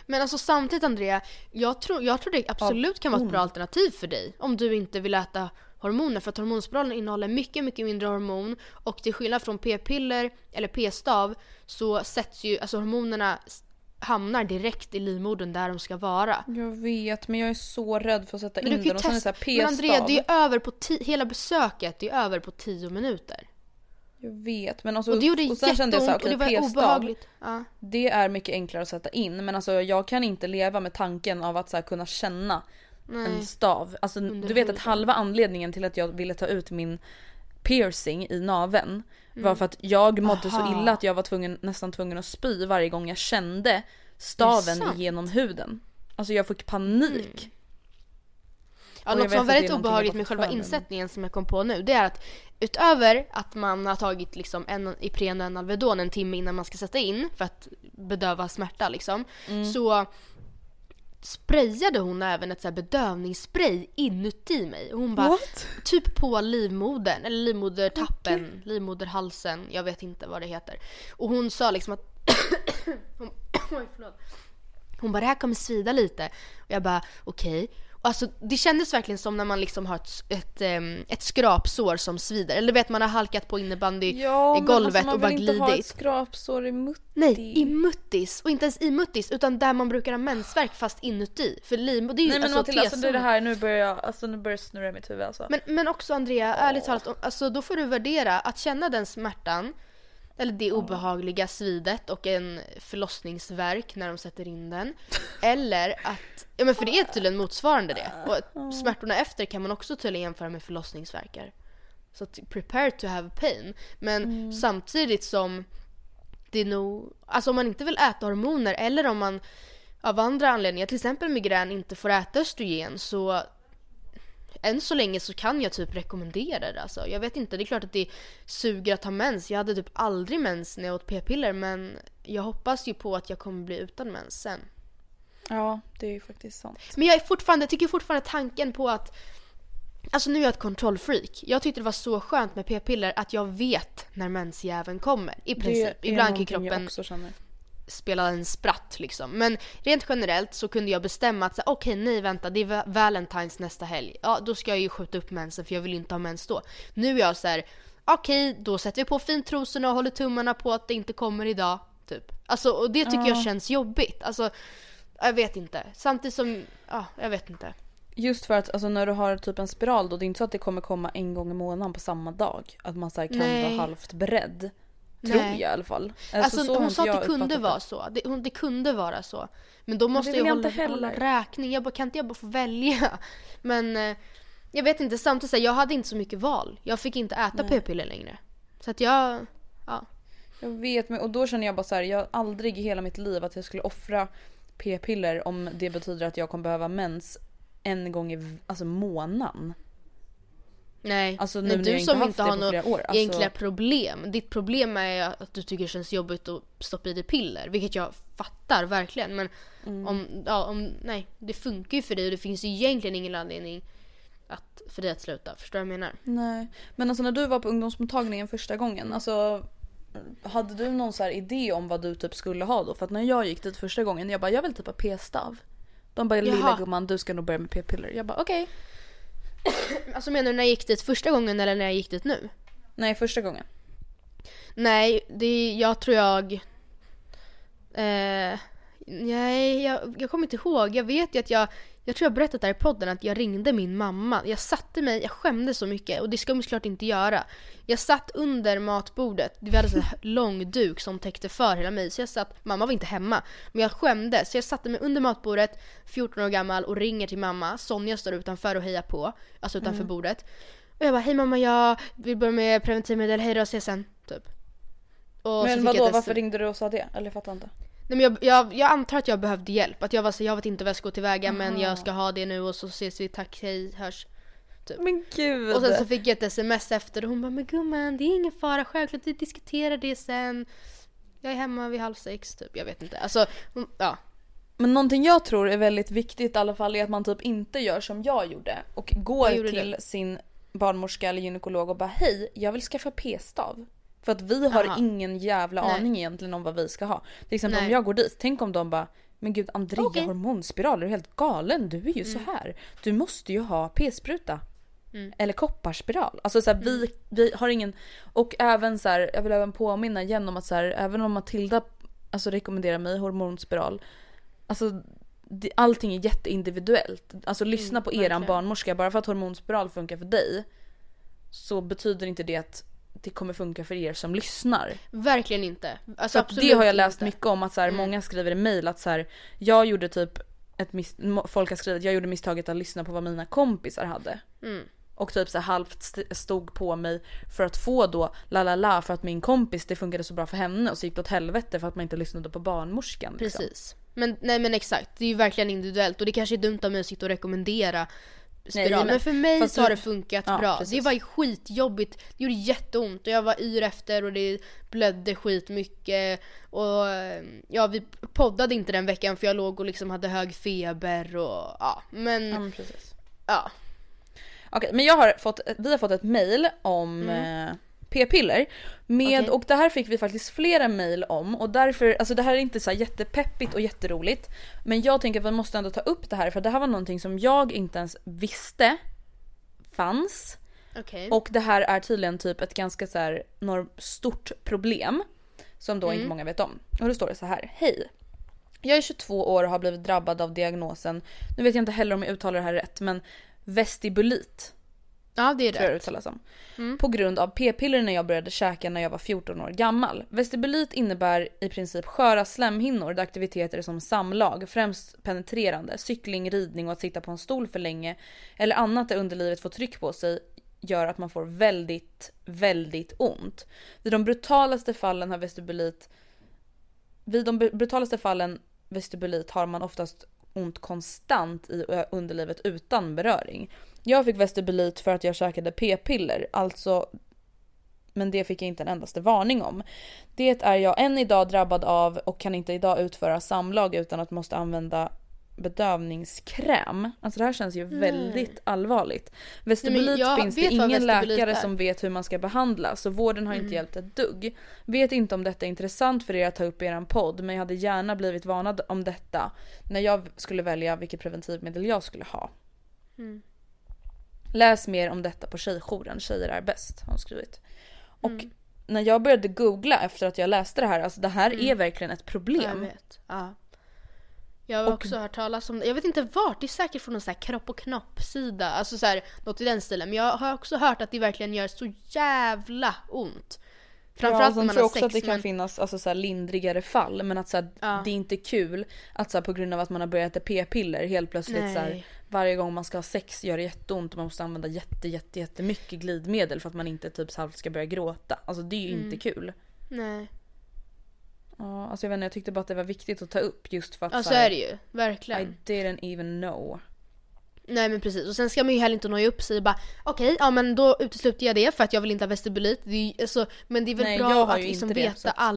Men alltså samtidigt Andrea, jag tror, jag tror det absolut kan vara ett bra alternativ för dig. Om du inte vill äta hormoner för att hormonspiralen innehåller mycket, mycket mindre hormon och till skillnad från p-piller eller p-stav så sätts ju, alltså hormonerna hamnar direkt i livmodern där de ska vara. Jag vet men jag är så rädd för att sätta Men in den och sen är det här Men Andrea, p-stav. det är över på hela besöket, det är över på 10 minuter. Jag vet men alltså Och det gjorde och sen kände jag så här, jätteont och okej det var p-stav. Ja. Det är mycket enklare att sätta in men alltså jag kan inte leva med tanken av att så här, kunna känna en Nej. stav. Alltså, Under du vet att halva anledningen till att jag ville ta ut min piercing i naveln var Mm. för att jag mådde så Aha. illa att jag var tvungen, nästan tvungen att spy varje gång jag kände staven genom huden. Alltså jag fick panik. Ja, Och jag något som var väldigt obehagligt med själva insättningen som jag kom på nu, det är att utöver att man har tagit liksom en Ipren och en Alvedon en timme innan man ska sätta in för att bedöva smärta liksom, Mm. så sprayade hon även ett så bedövningsspray inuti mig. Och hon bara, What? typ på livmodern, eller livmodertappen, livmoderhalsen, jag vet inte vad det heter. Och hon sa liksom att [COUGHS] hon, [COUGHS] oj, förlåt. hon bara det här kommer svida lite. Och jag bara okej. Och Alltså, det kändes verkligen som när man liksom har ett, ett, ehm, ett skrapsår som svider. Eller du vet man har halkat på innebandy Ja i men golvet alltså, man och bara vill inte ha ett glidit. skrapsår i mutti. Nej, i muttis. Och inte ens i muttis utan där man brukar ha mensvärk fast inuti. För livmoder, det är ju Nej men alltså Matilda alltså det är det här, nu börjar jag, alltså nu börjar snurra i mitt huvud alltså. Men, men också Andrea, ärligt talat, alltså, då får du värdera att känna den smärtan, eller det obehagliga svidet och en förlossningsverk när de sätter in den. [LAUGHS] Eller att, ja men för det är tydligen motsvarande det. Och smärtorna efter kan man också tydligen jämföra med förlossningsverkar. Så att prepare to have pain. Men samtidigt som det är nog, alltså om man inte vill äta hormoner eller om man av andra anledningar, till exempel migrän, inte får äta östrogen så än så länge så kan jag typ rekommendera det alltså. Jag vet inte, det är klart att det suger att ha mens. Jag hade typ aldrig mens när jag åt p-piller men jag hoppas ju på att jag kommer bli utan mens sen. Ja det är ju faktiskt sant. Men jag är fortfarande, tycker fortfarande tanken på att Alltså nu är jag ett kontrollfreak. Jag tyckte det var så skönt med p-piller att jag vet när mensjäveln kommer. I princip. Ibland kan någonting jag kroppen också känner. Spela en spratt liksom. Men rent generellt så kunde jag bestämma att okej nej vänta det är Va- Valentine's nästa helg. Ja då ska jag ju skjuta upp mensen för jag vill inte ha mens då. Nu är jag så här, okej då sätter vi på fintrosorna och håller tummarna på att det inte kommer idag. Typ. Alltså och det tycker jag känns jobbigt. Alltså jag vet inte. Samtidigt som, ja jag vet inte. Just för att alltså, när du har typ en spiral då, det är inte så att det kommer komma en gång i månaden på samma dag. Att man så här, kan Nej. vara halvt beredd. Tror jag i alla fall. Alltså, så har hon sa att det kunde vara så. Det, hon, det kunde vara så. Men då måste vill jag jag hålla, räkning. Jag bara, kan inte jag bara få välja? [LAUGHS] Men eh, jag vet inte, samtidigt så här, jag hade inte så mycket val. Jag fick inte äta p-piller längre. Så att jag, ja. Jag vet men och då känner jag bara så här, jag har aldrig i hela mitt liv att jag skulle offra p-piller om det betyder att jag kommer behöva mens en gång i alltså, månaden. Nej, Alltså nu Nej, du som inte har några. Alltså, egentliga problem. Ditt problem är att du tycker det känns jobbigt att stoppa i dig piller. Vilket jag fattar verkligen. Men Mm. om, ja, om, nej, det funkar ju för dig och det finns ju egentligen ingen anledning att, för dig att sluta. Förstår du vad jag menar? Nej. Men alltså när du var på ungdomsmottagningen första gången, alltså hade du någon så här idé om vad du typ skulle ha då? För att när jag gick dit första gången, jag bara jag vill typ ha p-stav. De bara lilla gumman du ska nog börja med p-piller. Jag bara okej. [COUGHS] Alltså menar du när jag gick dit första gången eller när jag gick dit nu? Nej första gången. Nej, det, jag tror jag... Eh, nej, jag, jag kommer inte ihåg. Jag vet ju att jag... Jag tror jag berättat där i podden att jag ringde min mamma. Jag satte mig, jag skämdes så mycket och det ska man såklart inte göra. Jag satt under matbordet, vi hade en [LAUGHS] lång duk som täckte för hela mig. Så jag satt, mamma var inte hemma, men jag skämdes. Så jag satte mig under matbordet, 14 år gammal och ringer till mamma. Sonja står utanför och hejar på, alltså utanför bordet. Och jag bara, hej mamma jag vill börja med preventivmedel, hej då, ses sen. Typ. Och Men vadå varför ringde du och sa det? Eller jag fattar inte. Nej, men jag, jag, jag antar att jag behövde hjälp. Att jag var så jag vet inte vad jag ska gå tillväga men jag ska ha det nu och så ses vi, tack, hej, hörs. Men gud. Och sen så fick jag ett sms efter och hon bara men gumman det är ingen fara, självklart vi diskuterar det sen. Jag är hemma vid halv sex typ, jag vet inte. Alltså, ja. Men någonting jag tror är väldigt viktigt i alla fall är att man typ inte gör som jag gjorde och går gjorde till du? sin barnmorska eller gynekolog och bara hej jag vill skaffa p-stav. För att vi har Aha. ingen jävla Nej. aning egentligen om vad vi ska ha. Till exempel om Nej. jag går dit, tänk om de bara men gud Andrea Okej. hormonspiral, är du helt galen? Du är ju så här. Du måste ju ha p-spruta. Eller kopparspiral. Alltså så här, vi, vi har ingen, och även så här, jag vill även påminna igen om att så här, även om Matilda alltså, rekommenderar mig hormonspiral, alltså det, allting är jätteindividuellt. Alltså lyssna på eran verkligen. barnmorska, bara för att hormonspiral funkar för dig så betyder inte det att det kommer funka för er som lyssnar. Verkligen inte. Alltså, att absolut det har jag läst inte. mycket om att så här, många skriver i mail att så här, jag gjorde typ ett mis- folk har skrivit jag gjorde misstaget att lyssna på vad mina kompisar hade. Mm. Och typ så här, halvt st- stod på mig för att få då la la la för att min kompis det funkade så bra för henne och så gick det åt helvete för att man inte lyssnade på barnmorskan. Liksom. Precis. Men, nej men exakt, det är ju verkligen individuellt och det kanske är dumt av mig att sitta och rekommendera spiral. Nej, men- för mig fast så har du- det funkat Ja, bra. precis. Det var skitjobbigt, det gjorde jätteont och jag var yr efter och det blödde skitmycket. Och eh, ja, vi poddade inte den veckan för jag låg och liksom hade hög feber och ja, men Ja, men precis. ja. Okej, men jag har fått, vi har fått ett mail om eh, p-piller. Med, Mm. Okej. Och det här fick vi faktiskt flera mail om och därför, alltså det här är inte så jättepeppigt och jätteroligt. Men jag tänker att vi måste ändå ta upp det här för det här var någonting som jag inte ens visste fanns. Okej. Och det här är tydligen typ ett ganska så här stort problem. Som då inte många vet om. Och då står det så här. Hej! Jag är 22 år och har blivit drabbad av diagnosen, nu vet jag inte heller om jag uttalar det här rätt, men vestibulit Ja det är tror jag rätt. uttalas som. På grund av p-piller när jag började käka när jag var 14 år gammal. Vestibulit innebär i princip sköra slemhinnor där aktiviteter som samlag, främst penetrerande, cykling, ridning och att sitta på en stol för länge eller annat där underlivet får tryck på sig gör att man får väldigt, väldigt ont. Vid de brutalaste fallen har vestibulit vid de brutalaste fallen vestibulit har man oftast ont konstant i underlivet utan beröring. Jag fick vestibulit för att jag käkade p-piller, alltså men det fick jag inte en endaste varning om. Det är jag än idag drabbad av och kan inte idag utföra samlag utan att måste använda bedövningskräm. Alltså det här känns ju väldigt allvarligt. Vestibulit jag finns det ingen läkare är. som vet hur man ska behandla så vården har inte Mm. hjälpt ett dugg. Vet inte om detta är intressant för er att ta upp i er podd men jag hade gärna blivit varnad om detta när jag skulle välja vilket preventivmedel jag skulle ha. Mm. Läs mer om detta på tjejjouren, tjejer är bäst har hon skrivit. Och Mm. när jag började googla efter att jag läste det här, alltså det här Mm. är verkligen ett Jag problem. vet. Ja. Jag har Och- också hört talas om det. Jag vet inte vart, det är säkert från någon sån här kropp och knopp sida. Alltså så här, något i den stilen. Men jag har också hört att det verkligen gör så jävla ont. Framförallt ja, när man tror jag har också sex. att det kan men... finnas alltså, så här, lindrigare fall men att så här, Ja. det är inte kul att så här, på grund av att man har börjat äta p-piller helt plötsligt så här, Nej. Varje gång man ska ha sex gör det jätteont och man måste använda jätte, jätte, jättemycket glidmedel för att man inte typ halvt ska börja gråta. Alltså det är ju Mm. inte kul. Nej. Ja, alltså jag vet inte, jag tyckte bara att det var viktigt att ta upp just för att Ja så så här, är det ju. Verkligen. I didn't even know. Nej men precis. Och sen ska man ju heller inte noja upp sig och bara okej, ja men då utesluter jag det för att jag vill inte ha vestibulit. Det är, ju- alltså, men det är väl Nej, bra att liksom det, veta så att-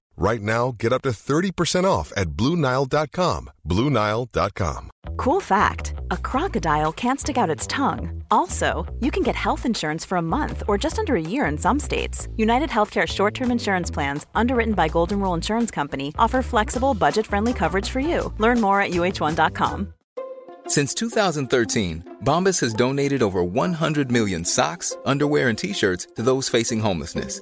Right now, get up to 30% off at BlueNile.com. BlueNile.com. Cool fact a crocodile can't stick out its tongue. Also, you can get health insurance for a month or just under a year in some states. United Healthcare short term insurance plans, underwritten by Golden Rule Insurance Company, offer flexible, budget friendly coverage for you. Learn more at uh1.com. Since 2013, Bombas has donated over 100 million socks, underwear, and t shirts to those facing homelessness.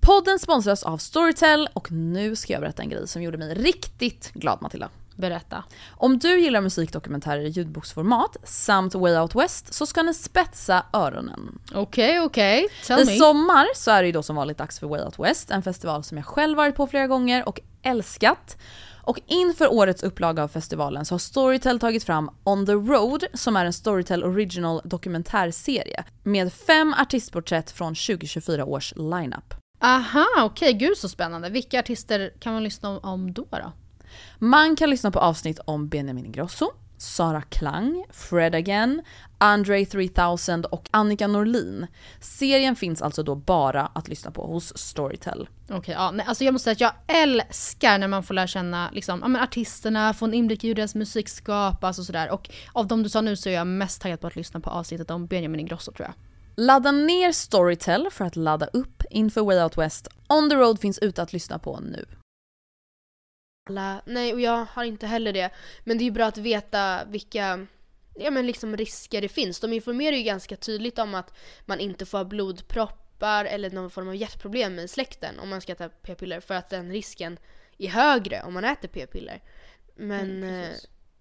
Podden sponsras av Storytel och nu ska jag berätta en grej som gjorde mig riktigt glad Matilda. berätta. Om du gillar musikdokumentärer i ljudboksformat samt Way Out West så ska ni spetsa öronen. Okej, okej. Tell I me. sommar så är det ju då som vanligt dags för Way Out West, en festival som jag själv varit på flera gånger och älskat. Och inför årets upplaga av festivalen så har Storytel tagit fram On the Road som är en Storytel Original dokumentärserie med fem artistporträtt från 2024 års lineup. Aha, okej. Gud så spännande. Vilka artister kan man lyssna om då? då? Man kan lyssna på avsnitt om Benjamin Ingrosso, Sara Klang, Fred Again, Andre 3000 och Annika Norlin. Serien finns alltså då bara att lyssna på hos Storytel. Okej, ja, nej, alltså jag måste säga att jag älskar när man får lära känna liksom, ja, men artisterna, få en inblick i hur deras musik skapas och sådär. Och av de du sa nu så är jag mest taggad på att lyssna på avsnittet om Benjamin Ingrosso tror jag. Ladda ner Storytel för att ladda upp inför Way Out West. On the Road finns ute att lyssna på nu. alla, nej och jag har inte heller det. Men det är ju bra att veta vilka ja, men liksom risker det finns. De informerar ju ganska tydligt om att man inte får ha blodproppar eller någon form av hjärtproblem i släkten om man ska äta p-piller för att den risken är högre om man äter p-piller. Men, Mm, eh.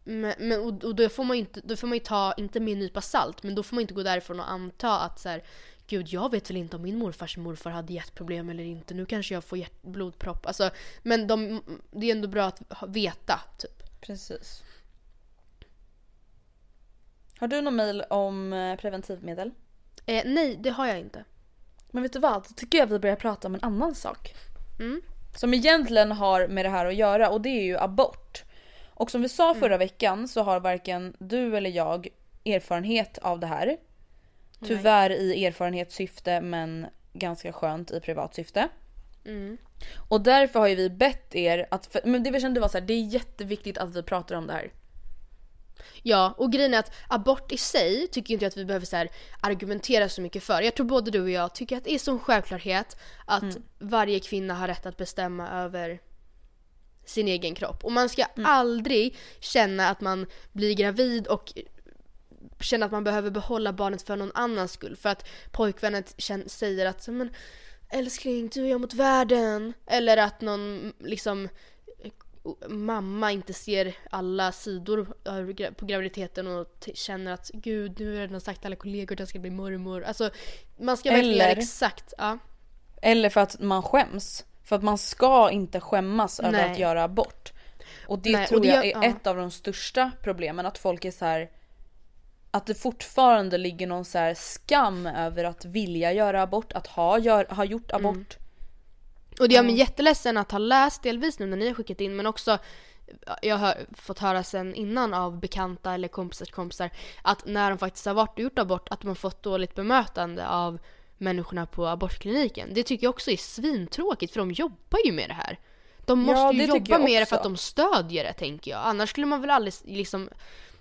Men, men och, och då får man inte, då får man ju ta, inte med en nypa salt, men då får man inte gå därifrån och anta att så här, Gud, jag vet väl inte om min morfars morfar hade hjärtproblem eller inte. Nu kanske jag får hjärt- blodpropp. Alltså, men de, det är ändå bra att veta, typ. Precis. Har du någon mail om eh, preventivmedel? Eh, nej, det har jag inte. Men vet du vad? Då tycker jag vi börjar prata om en annan sak. Mm. Som egentligen har med det här att göra och det är ju abort. Och som vi sa förra veckan så har varken du eller jag erfarenhet av det här. Tyvärr i erfarenhetssyfte men ganska skönt i privatsyfte. Mm. Och därför har ju vi bett er att, för, men det vi kände var så här, det är jätteviktigt att vi pratar om det här. Ja, och grejen är att abort i sig tycker inte jag att vi behöver så här argumentera så mycket för. Jag tror både du och jag tycker att det är som självklarhet att varje kvinna har rätt att bestämma över sin egen kropp. Och man ska aldrig känna att man blir gravid och känna att man behöver behålla barnet för någon annans skull. För att pojkvännen säger att men, älskling, du är jag mot världen. Eller att någon liksom mamma inte ser alla sidor på graviditeten och känner att gud nu har jag redan sagt till alla kollegor att jag ska bli mormor. Alltså man ska verkligen Eller- exakt, ja. Eller för att man skäms. För att man ska inte skämmas över Nej. att göra abort. Och det Nej, och tror det jag gör- är ja. ett av de största problemen. Att folk är så här. Att det fortfarande ligger någon så här skam över att vilja göra abort, att ha, gör, ha gjort Mm. abort. Och det gör mig jätteledsen att ha läst delvis nu när ni har skickat in men också jag har fått höra sen innan av bekanta eller kompisars kompisar att när de faktiskt har varit och gjort abort att de har fått dåligt bemötande av människorna på abortkliniken. Det tycker jag också är svintråkigt för de jobbar ju med det här. De Ja, måste det ju jobba med det för att de stödjer det tänker jag. Annars skulle man väl aldrig liksom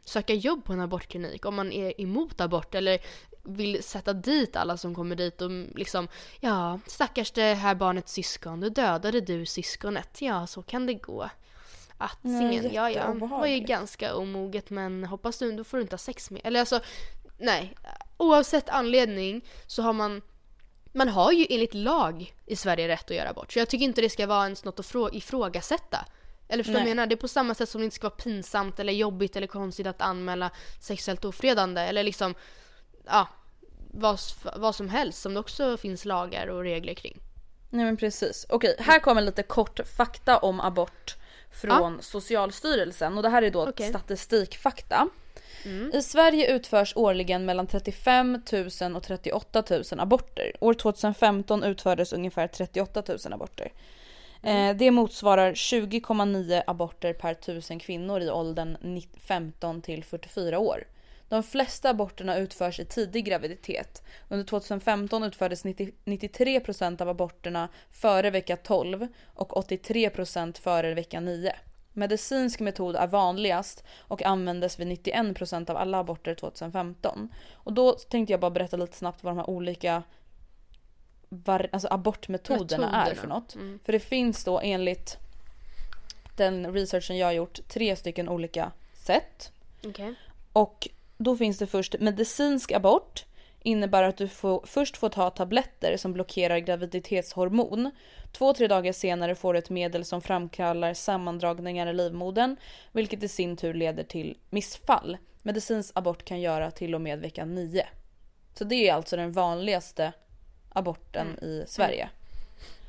söka jobb på en abortklinik om man är emot abort eller vill sätta dit alla som kommer dit och liksom ja, stackars det här barnets syskon, då dödade du syskonet. Ja, så kan det gå. Attingen, ja ja, det var ju ganska omoget men hoppas du, då får du inte ha sex med. Eller alltså, nej. Oavsett anledning så har man man har ju enligt lag i Sverige rätt att göra abort. Så jag tycker inte det ska vara ens något att frå- ifrågasätta. Eller förstår du vad jag menar? Det är på samma sätt som det inte ska vara pinsamt eller jobbigt eller konstigt att anmäla sexuellt ofredande eller liksom, ja, vad, vad som helst som det också finns lagar och regler kring. Nej men precis. Okej, här kommer lite kort fakta om abort från Socialstyrelsen och det här är då Okej. statistikfakta. I Sverige utförs årligen mellan 35 000 och 38 000 aborter. År 2015 utfördes ungefär 38 000 aborter. Eh, det motsvarar 20,9 aborter per tusen kvinnor i åldern ni- 15 till 44 år. De flesta aborterna utförs i tidig graviditet. Under 2015 utfördes 90, 93% av aborterna före vecka 12 och 83% före vecka 9. Medicinsk metod är vanligast och användes vid 91% av alla aborter 2015. Och då tänkte jag bara berätta lite snabbt vad de här olika var, alltså abortmetoderna är Metoderna. för något. Mm. För det finns då enligt den researchen jag har gjort tre stycken olika sätt. Okej. Och då finns det först medicinsk abort. Innebär att du får, först får ta tabletter som blockerar graviditetshormon. Två, tre dagar senare får du ett medel som framkallar sammandragningar i livmodern. Vilket i sin tur leder till missfall. Medicinsk abort kan göra till och med vecka 9. Så det är alltså den vanligaste aborten i Sverige.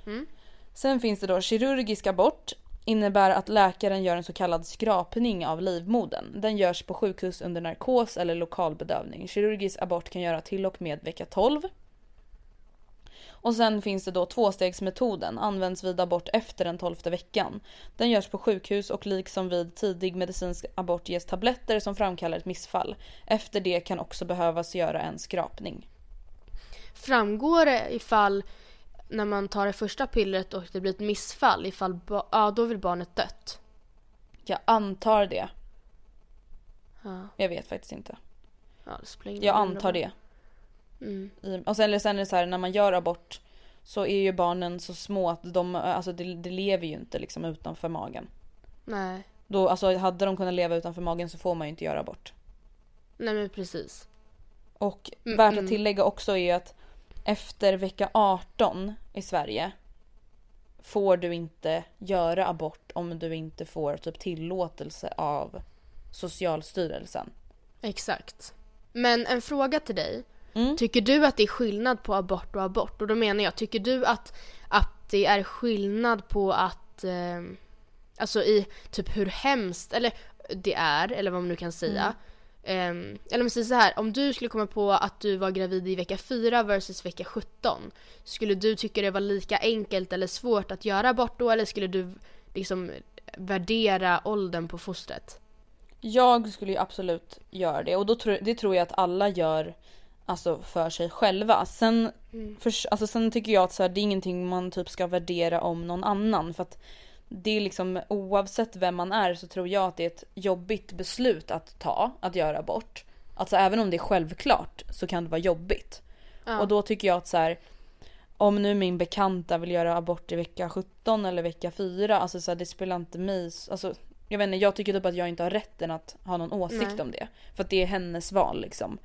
Mm. Sen finns det då kirurgisk abort innebär att läkaren gör en så kallad skrapning av livmodern. Den görs på sjukhus under narkos eller lokalbedövning. Kirurgisk abort kan göra till och med vecka 12. Och sen finns det då tvåstegsmetoden, används vid abort efter den tolfte veckan. Den görs på sjukhus och liksom vid tidig medicinsk abort ges tabletter som framkallar ett missfall. Efter det kan också behövas göra en skrapning. Framgår det ifall när man tar det första pillret och det blir ett missfall, ifall ja, då väl barnet dött? Jag antar det. Ja, Jag vet faktiskt inte. ja Jag antar det. Mm. I- Och sen, eller sen är det så här när man gör abort så är ju barnen så små att de, alltså det, det lever ju inte liksom utanför magen. Nej. Då, alltså hade de kunnat leva utanför magen så får man ju inte göra abort. Nej men precis. Och Mm, värt att mm. tillägga också är att efter vecka 18 i Sverige får du inte göra abort om du inte får typ tillåtelse av Socialstyrelsen. Exakt. Men en fråga till dig. Mm. Tycker du att det är skillnad på abort och abort? Och då menar jag, tycker du att, att det är skillnad på att, eh, alltså i typ hur hemskt, eller det är, eller vad man nu kan säga. Eh, eller om säger så här, om du skulle komma på att du var gravid i vecka 4 versus vecka 17. Skulle du tycka det var lika enkelt eller svårt att göra abort då? Eller skulle du liksom värdera åldern på fostret? Jag skulle ju absolut göra det och då tror, det tror jag att alla gör alltså för sig själva. Sen, för, alltså, sen tycker jag att så här, det är ingenting man typ ska värdera om någon annan för att det är liksom oavsett vem man är så tror jag att det är ett jobbigt beslut att ta, att göra abort. Alltså även om det är självklart så kan det vara jobbigt. Ja. Och då tycker jag att så här, om nu min bekanta vill göra abort i vecka 17 eller vecka 4, alltså så här, det spelar inte mig, alltså jag vet inte, jag tycker typ att jag inte har rätten att ha någon åsikt Nej. om det. För att det är hennes val liksom.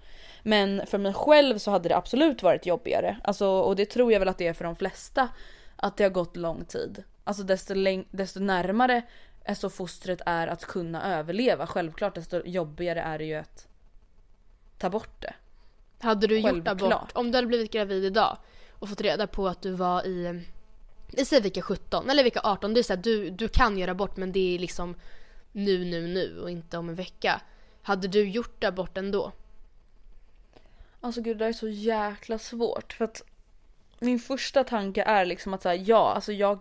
Men för mig själv så hade det absolut varit jobbigare. Alltså, och det tror jag väl att det är för de flesta. Att det har gått lång tid. Alltså desto, läng- desto närmare är så fostret är att kunna överleva. Självklart desto jobbigare är det ju att ta bort det. Hade du gjort Självklart. abort, om du hade blivit gravid idag och fått reda på att du var i, i säg vecka 17 eller vecka 18, det är så här, du, du kan göra abort men det är liksom nu, nu, nu och inte om en vecka. Hade du gjort abort ändå? Alltså gud det där är så jäkla svårt för att min första tanke är liksom att säga ja, alltså jag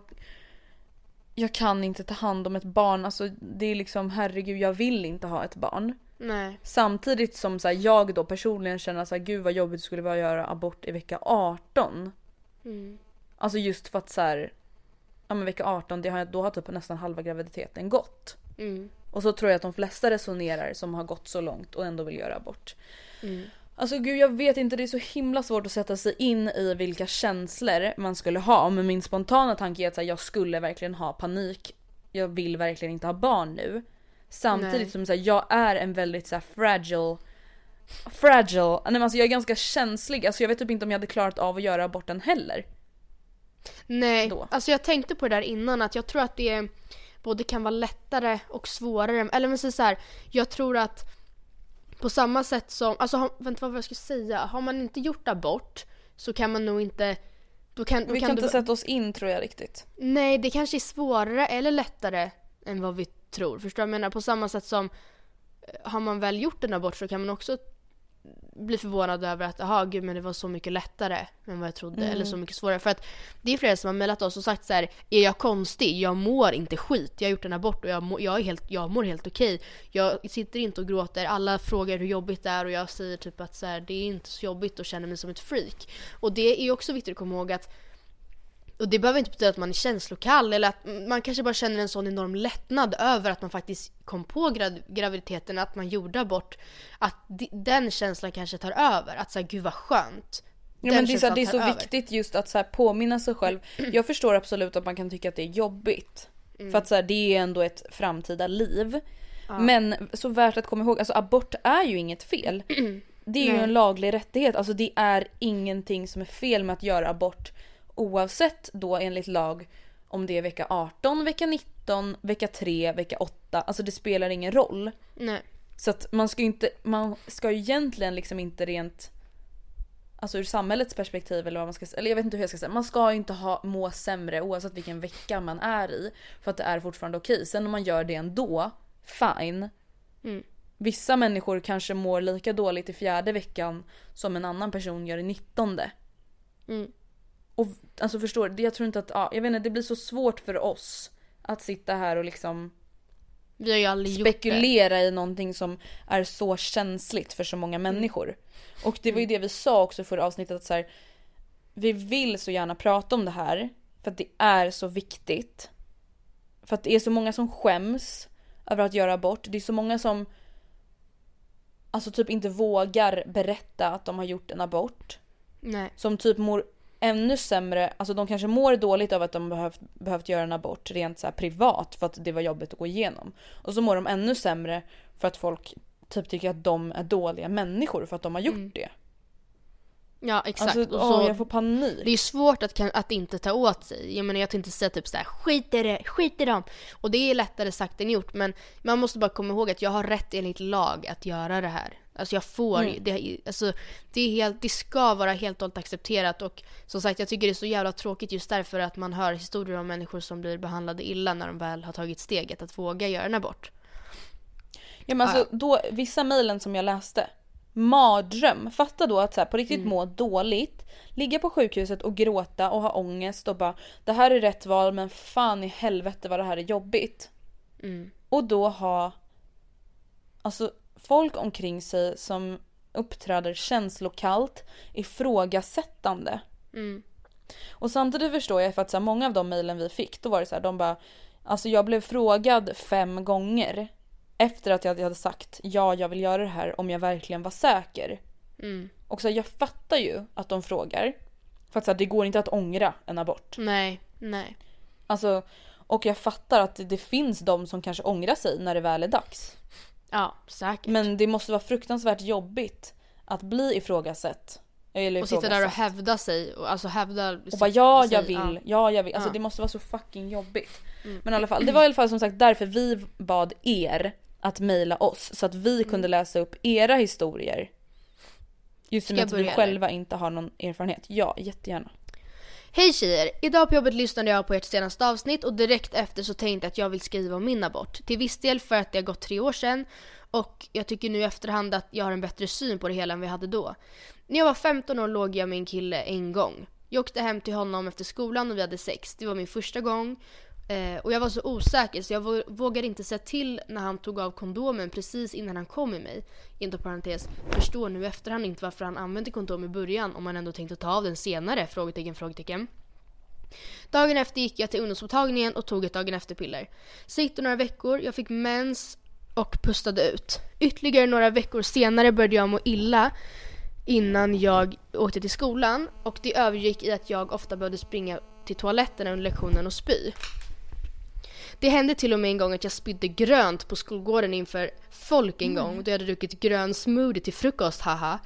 jag kan inte ta hand om ett barn, alltså det är liksom herregud jag vill inte ha ett barn. Nej. Samtidigt som så här, jag då personligen känner så här, gud vad jobbigt det skulle vara att göra abort i vecka 18. Mm. Alltså just för att så här, ja men vecka 18 det har, då har typ nästan halva graviditeten gått. Mm. Och så tror jag att de flesta resonerar som har gått så långt och ändå vill göra abort. Mm. Alltså gud jag vet inte, det är så himla svårt att sätta sig in i vilka känslor man skulle ha. Men min spontana tanke är att här, jag skulle verkligen ha panik. Jag vill verkligen inte ha barn nu. Samtidigt Nej. som så här, jag är en väldigt så här, fragile Fragile, nej men alltså jag är ganska känslig, alltså jag vet typ inte om jag hade klarat av att göra aborten heller. Nej, Då. alltså jag tänkte på det där innan att jag tror att det både kan vara lättare och svårare. Eller men så här, jag tror att på samma sätt som, alltså har, vänta vad var jag skulle säga, har man inte gjort abort så kan man nog inte då kan, då Vi kan, kan inte du, sätta oss in tror jag riktigt. Nej, det kanske är svårare eller lättare än vad vi tror. Förstår du? Jag menar på samma sätt som eh, har man väl gjort en abort så kan man också bli förvånad över att aha, gud men det var så mycket lättare än vad jag trodde Mm. eller så mycket svårare. För att det är flera som har mejlat oss och sagt så här: är jag konstig? Jag mår inte skit. Jag har gjort en abort och jag, mår, jag, är helt, jag mår helt okej. Jag sitter inte och gråter. Alla frågar hur jobbigt det är och jag säger typ att så här, det är inte så jobbigt och känner mig som ett freak. Och det är också viktigt att komma ihåg att och det behöver inte betyda att man är känslokall eller att man kanske bara känner en sån enorm lättnad över att man faktiskt kom på grav- graviditeten, att man gjorde abort. Att den känslan kanske tar över. Att säga gud vad skönt. Ja, men det är så, det är så över. viktigt just att så här påminna sig själv. Jag förstår absolut att man kan tycka att det är jobbigt. Mm. För att så här, det är ändå ett framtida liv. Men så värt att komma ihåg, alltså abort är ju inget fel. [CLEARS THROAT] Det är ju Nej. en laglig rättighet. Alltså det är ingenting som är fel med att göra abort. Oavsett då enligt lag om det är vecka 18, vecka 19, vecka 3, vecka 8. Alltså det spelar ingen roll. Nej. Så att man ska ju inte, man ska ju egentligen liksom inte rent alltså ur samhällets perspektiv eller vad man ska säga, eller jag vet inte hur jag ska säga. Man ska ju inte ha, må sämre oavsett vilken vecka man är i. För att det är fortfarande okej. Sen om man gör det ändå, fine. Mm. Vissa människor kanske mår lika dåligt i fjärde veckan som en annan person gör i nittonde. Mm. Och alltså förstår du, jag tror inte att, ja, jag vet inte, det blir så svårt för oss att sitta här och liksom Vi har ju aldrig spekulera i någonting som är så känsligt för så många människor. Och det var ju det vi sa också förra avsnittet att så här, vi vill så gärna prata om det här för att det är så viktigt. För att det är så många som skäms över att göra abort. Det är så många som alltså typ inte vågar berätta att de har gjort en abort. Nej. Som typ mår ännu sämre, alltså de kanske mår dåligt av att de behövt, behövt göra en abort rent så privat för att det var jobbigt att gå igenom. Och så mår de ännu sämre för att folk typ tycker att de är dåliga människor för att de har gjort Mm. det. Ja exakt. Alltså, och åh, så, jag får panik. Det är svårt att, kan- att inte ta åt sig. Jag menar jag tänkte säga typ såhär skit i det, skit i dem. Och det är lättare sagt än gjort men man måste bara komma ihåg att jag har rätt enligt lag att göra det här. Alltså jag får, Mm. det, alltså, det, är helt, det ska vara helt och hållet accepterat och som sagt jag tycker det är så jävla tråkigt just därför att man hör historier om människor som blir behandlade illa när de väl har tagit steget att våga göra en abort. Ja, men alltså, då, vissa mejlen som jag läste, mardröm. Fatta då att så här, på riktigt må dåligt, ligga på sjukhuset och gråta och ha ångest och bara det här är rätt val men fan i helvete vad det här är jobbigt. Mm. Och då ha alltså folk omkring sig som uppträder känslokallt, ifrågasättande. Mm. Och samtidigt förstår jag för att så här, många av de mejlen vi fick då var det så här, de bara Alltså jag blev frågad fem gånger efter att jag hade sagt ja jag vill göra det här om jag verkligen var säker. Mm. Och så här, jag fattar ju att de frågar. För att så här, det går inte att ångra en abort. Nej, nej. Alltså, och jag fattar att det, det finns de som kanske ångrar sig när det väl är dags. Ja, säkert. Men det måste vara fruktansvärt jobbigt att bli ifrågasatt. Eller och sitta där och hävda sig, och alltså hävda Och bara ja jag vill, ja jag vill. Alltså Ja. det måste vara så fucking jobbigt. Mm. Men i alla fall, det var i alla fall som sagt därför vi bad er att mejla oss så att vi kunde läsa upp era historier. Just jag att vi eller? själva inte har någon erfarenhet. Ja, jättegärna. Hej tjejer! Idag på jobbet lyssnade jag på ert senaste avsnitt och direkt efter så tänkte jag att jag vill skriva om min abort. Till viss del för att det har gått tre år sedan och jag tycker nu i efterhand att jag har en bättre syn på det hela än vi hade då. När jag var 15 år låg jag med en kille en gång. Jag åkte hem till honom efter skolan och vi hade sex. Det var min första gång. Eh, och jag var så osäker så jag vågade inte säga till när han tog av kondomen precis innan han kom i mig. Inte parentes, förstår nu i efterhand inte varför han använde kondom i början om han ändå tänkte ta av den senare? Frågetecken, frågetecken. Dagen efter gick jag till ungdomsmottagningen och tog ett dagen efter-piller. Så gick det några veckor, jag fick mens och pustade ut. Ytterligare några veckor senare började jag må illa innan jag åkte till skolan och det övergick i att jag ofta behövde springa till toaletten under lektionen och spy. Det hände till och med en gång att jag spydde grönt på skolgården inför folk en gång då jag hade druckit grön smoothie till frukost, haha.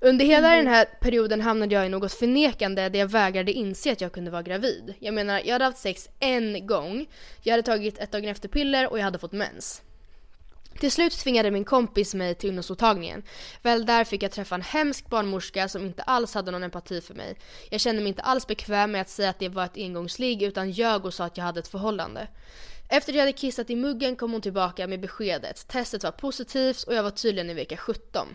Under hela den här perioden hamnade jag i något förnekande där jag vägrade inse att jag kunde vara gravid. Jag menar, jag hade haft sex en gång, jag hade tagit ett dagen efter-piller och jag hade fått mens. Till slut tvingade min kompis mig till ungdomsmottagningen. Väl där fick jag träffa en hemsk barnmorska som inte alls hade någon empati för mig. Jag kände mig inte alls bekväm med att säga att det var ett engångsligg utan ljög och sa att jag hade ett förhållande. Efter att jag hade kissat i muggen kom hon tillbaka med beskedet. Testet var positivt och jag var tydligen i vecka 17.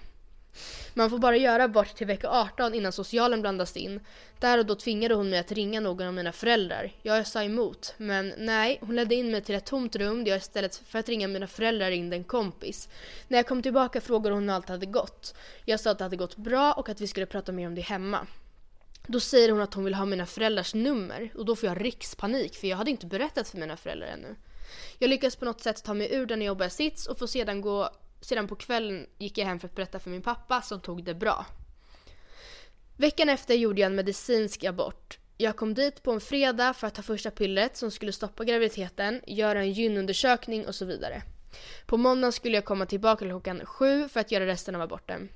Man får bara göra abort till vecka 18 innan socialen blandas in. Där och då tvingade hon mig att ringa någon av mina föräldrar. Jag sa emot, men nej, hon ledde in mig till ett tomt rum där jag istället för att ringa mina föräldrar ringde en kompis. När jag kom tillbaka frågade hon hur allt hade gått. Jag sa att det hade gått bra och att vi skulle prata mer om det hemma. Då säger hon att hon vill ha mina föräldrars nummer och då får jag rikspanik för jag hade inte berättat för mina föräldrar ännu. Jag lyckas på något sätt ta mig ur den jobbiga sits och får sedan gå sedan på kvällen gick jag hem för att berätta för min pappa som tog det bra. Veckan efter gjorde jag en medicinsk abort. Jag kom dit på en fredag för att ta första pillret som skulle stoppa graviditeten, göra en gynundersökning och så vidare. På måndagen skulle jag komma tillbaka klockan sju för att göra resten av aborten.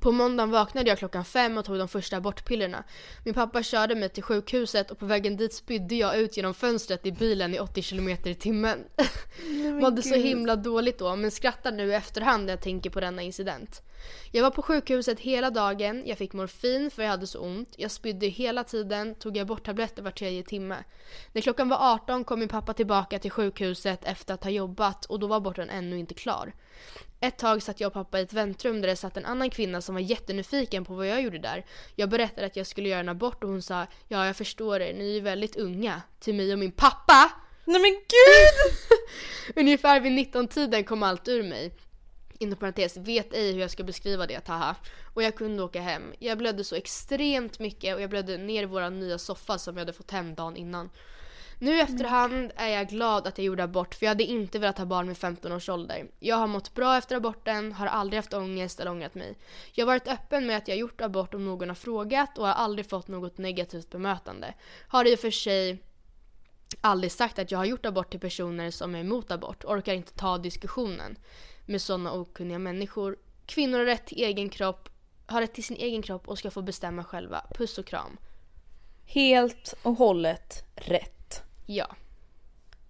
På måndagen vaknade jag klockan fem och tog de första abortpillerna. Min pappa körde mig till sjukhuset och på vägen dit spydde jag ut genom fönstret i bilen i 80 km i timmen. [LAUGHS] Mådde så himla dåligt då men skrattar nu i efterhand när jag tänker på denna incident. Jag var på sjukhuset hela dagen, jag fick morfin för jag hade så ont, jag spydde hela tiden, tog jag bort tabletter var tredje timme. När klockan var 18 kom min pappa tillbaka till sjukhuset efter att ha jobbat och då var aborten ännu inte klar. Ett tag satt jag och pappa i ett väntrum där det satt en annan kvinna som var jättenyfiken på vad jag gjorde där. Jag berättade att jag skulle göra en abort och hon sa “Ja, jag förstår er, ni är ju väldigt unga” till mig och min pappa. Nej men gud! [LAUGHS] Ungefär vid 19-tiden kom allt ur mig. Inom parentes, vet ej hur jag ska beskriva det, haha. Och jag kunde åka hem. Jag blödde så extremt mycket och jag blödde ner i våra nya soffa som jag hade fått hem dagen innan. Nu i efterhand är jag glad att jag gjorde abort för jag hade inte velat ha barn med 15 års ålder. Jag har mått bra efter aborten, har aldrig haft ångest eller ångrat mig. Jag har varit öppen med att jag gjort abort om någon har frågat och har aldrig fått något negativt bemötande. Har i och för sig aldrig sagt att jag har gjort abort till personer som är emot abort, orkar inte ta diskussionen med sådana okunniga människor. Kvinnor har rätt till egen kropp, har rätt till sin egen kropp och ska få bestämma själva. Puss och kram. Helt och hållet rätt. Ja.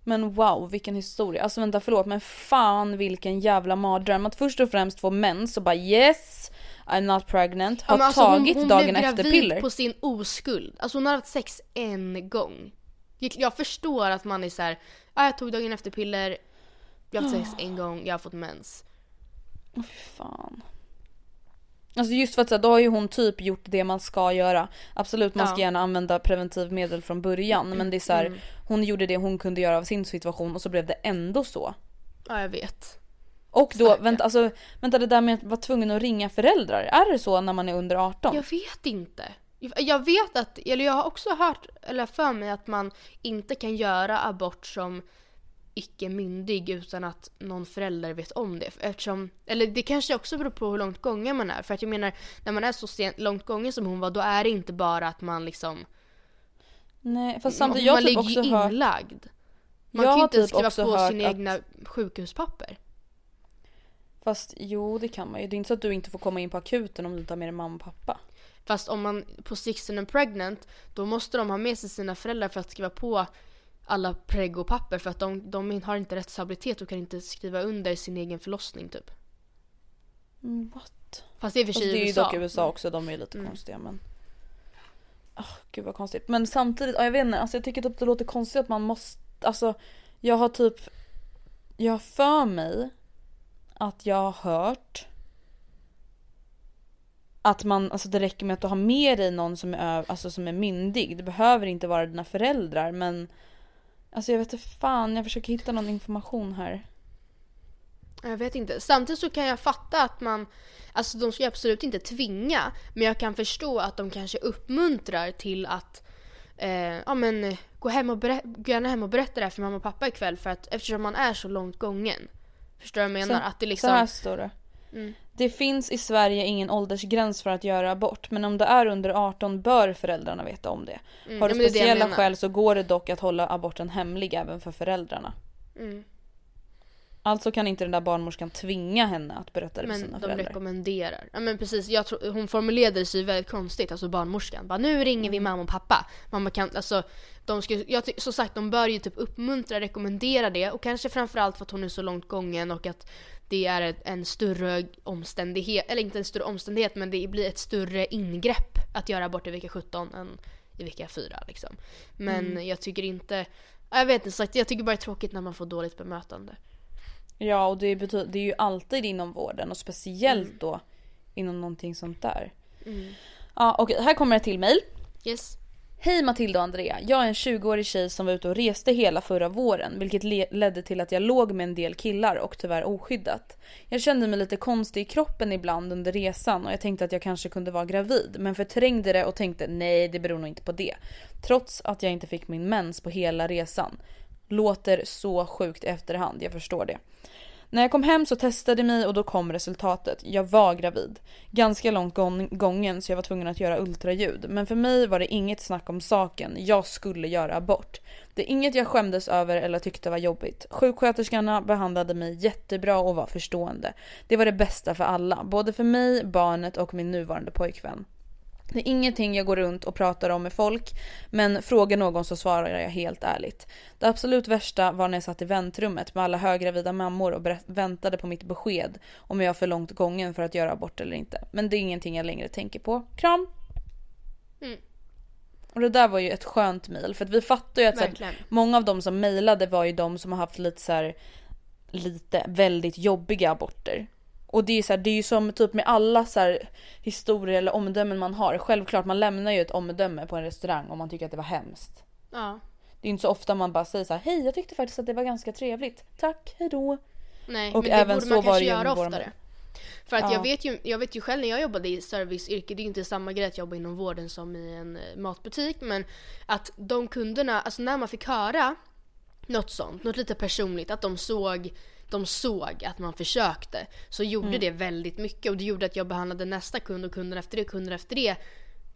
Men wow vilken historia. Alltså vänta förlåt men fan vilken jävla mardröm. Att först och främst få mens och bara yes I'm not pregnant. Ja, Har alltså, hon- tagit hon dagen blev efter gravid piller. på sin oskuld. Alltså hon har haft sex en gång. Jag- förstår att man är så här, ah, jag tog dagen efter piller, jag har haft sex en gång, jag har fått mens. Åh fy fan. Alltså just för att så här, då har ju hon typ gjort det man ska göra. Absolut man ska Ja. gärna använda preventivmedel från början men det är så här, Mm. hon gjorde det hon kunde göra av sin situation och så blev det ändå så. Ja jag vet. Och då, vänta, alltså, vänta det där med att vara tvungen att ringa föräldrar, är det så när man är under 18? Jag vet inte. Jag vet att, eller jag har också hört, eller för mig att man inte kan göra abort som icke myndig utan att någon förälder vet om det. Eftersom, eller det kanske också beror på hur långt gången man är. För att jag menar, när man är så sent, långt gången som hon var, då är det inte bara att man liksom... Nej fast samtidigt, jag man har typ ligger ju hört inlagd. Man Jag kan ju inte typ skriva på sina att- egna sjukhuspapper. Fast jo det kan man ju. Det är inte så att du inte får komma in på akuten om du inte har med dig mamma och pappa. Fast om man på 16 and pregnant, då måste de ha med sig sina föräldrar för att skriva på alla preggo-papper för att de, de har inte rättshabilitet och kan inte skriva under sin egen förlossning typ. Mm, what? Fast det är och för sig det är ju USA. dock USA också, de är ju lite Mm. konstiga men... Oh, gud vad konstigt. Men samtidigt, ja, jag vet inte, alltså jag tycker typ det låter konstigt att man måste, alltså jag har typ, jag har för mig att jag har hört att man, alltså det räcker med att du har med dig någon som är, alltså som är myndig. Det behöver inte vara dina föräldrar men Alltså jag vet inte fan, jag försöker hitta någon information här. Jag vet inte. Samtidigt så kan jag fatta att man, alltså de ska ju absolut inte tvinga, men jag kan förstå att de kanske uppmuntrar till att eh, ja men gå, hem och gå gärna hem och berätta det här för mamma och pappa ikväll för att eftersom man är så långt gången. Förstår du vad jag menar? Så, att det så liksom... här står det. Mm. Det finns i Sverige ingen åldersgräns för att göra abort men om det är under 18 bör föräldrarna veta om det. Mm, Har du men det det speciella menar. skäl så går det dock att hålla aborten hemlig även för föräldrarna. Mm. Alltså kan inte den där barnmorskan tvinga henne att berätta det för Men sina de föräldrar. rekommenderar. Ja men precis, jag tror, hon formulerade sig väldigt konstigt, alltså barnmorskan. Bara, nu ringer Mm. vi mamma och pappa. Mamma kan, alltså, de ska, jag som sagt, de bör ju typ uppmuntra, rekommendera det. Och kanske framförallt för att hon är så långt gången och att det är en större omständighet, eller inte en större omständighet men det blir ett större ingrepp att göra abort i vecka 17 än i vecka 4 liksom. Men Mm. jag tycker inte, jag vet inte, jag tycker bara det är tråkigt när man får dåligt bemötande. Ja och det, betyder, det är ju alltid inom vården och speciellt Mm. då inom någonting sånt där. Ja okej, här kommer ett till mail. Yes. Hej Matilda och Andrea. Jag är en 20-årig tjej som var ute och reste hela förra våren vilket le- ledde till att jag låg med en del killar och tyvärr oskyddat. Jag kände mig lite konstig i kroppen ibland under resan och jag tänkte att jag kanske kunde vara gravid men förträngde det och tänkte nej det beror nog inte på det. Trots att jag inte fick min mens på hela resan. Låter så sjukt i efterhand, jag förstår det. När jag kom hem så testade mig och då kom resultatet. Jag var gravid. Ganska långt gången så jag var tvungen att göra ultraljud. Men för mig var det inget snack om saken. Jag skulle göra abort. Det är inget jag skämdes över eller tyckte var jobbigt. Sjuksköterskorna behandlade mig jättebra och var förstående. Det var det bästa för alla. Både för mig, barnet och min nuvarande pojkvän. Det är ingenting jag går runt och pratar om med folk, men frågar någon så svarar jag helt ärligt. Det absolut värsta var när jag satt i väntrummet med alla höggravida mammor och väntade på mitt besked om jag var för långt gången för att göra abort eller inte. Men det är ingenting jag längre tänker på. Kram! Mm. Och det där var ju ett skönt mail för att vi fattar ju att här, många av de som mejlade var ju de som har haft lite så här, lite väldigt jobbiga aborter. Och det är, så här, det är ju som typ med alla så här, historier eller omdömen man har. Självklart man lämnar ju ett omdöme på en restaurang om man tycker att det var hemskt. Ja. Det är inte så ofta man bara säger så här, hej jag tyckte faktiskt att det var ganska trevligt. Tack, hejdå. Nej och men det även borde man kanske göra oftare. För att ja. jag, vet ju, jag vet ju själv när jag jobbade i serviceyrke, det är ju inte samma grej att jobba inom vården som i en eh, matbutik. Men att de kunderna, alltså när man fick höra något sånt, något lite personligt, att de såg de såg att man försökte så gjorde mm. det väldigt mycket och det gjorde att jag behandlade nästa kund och kunden efter det, kunden efter det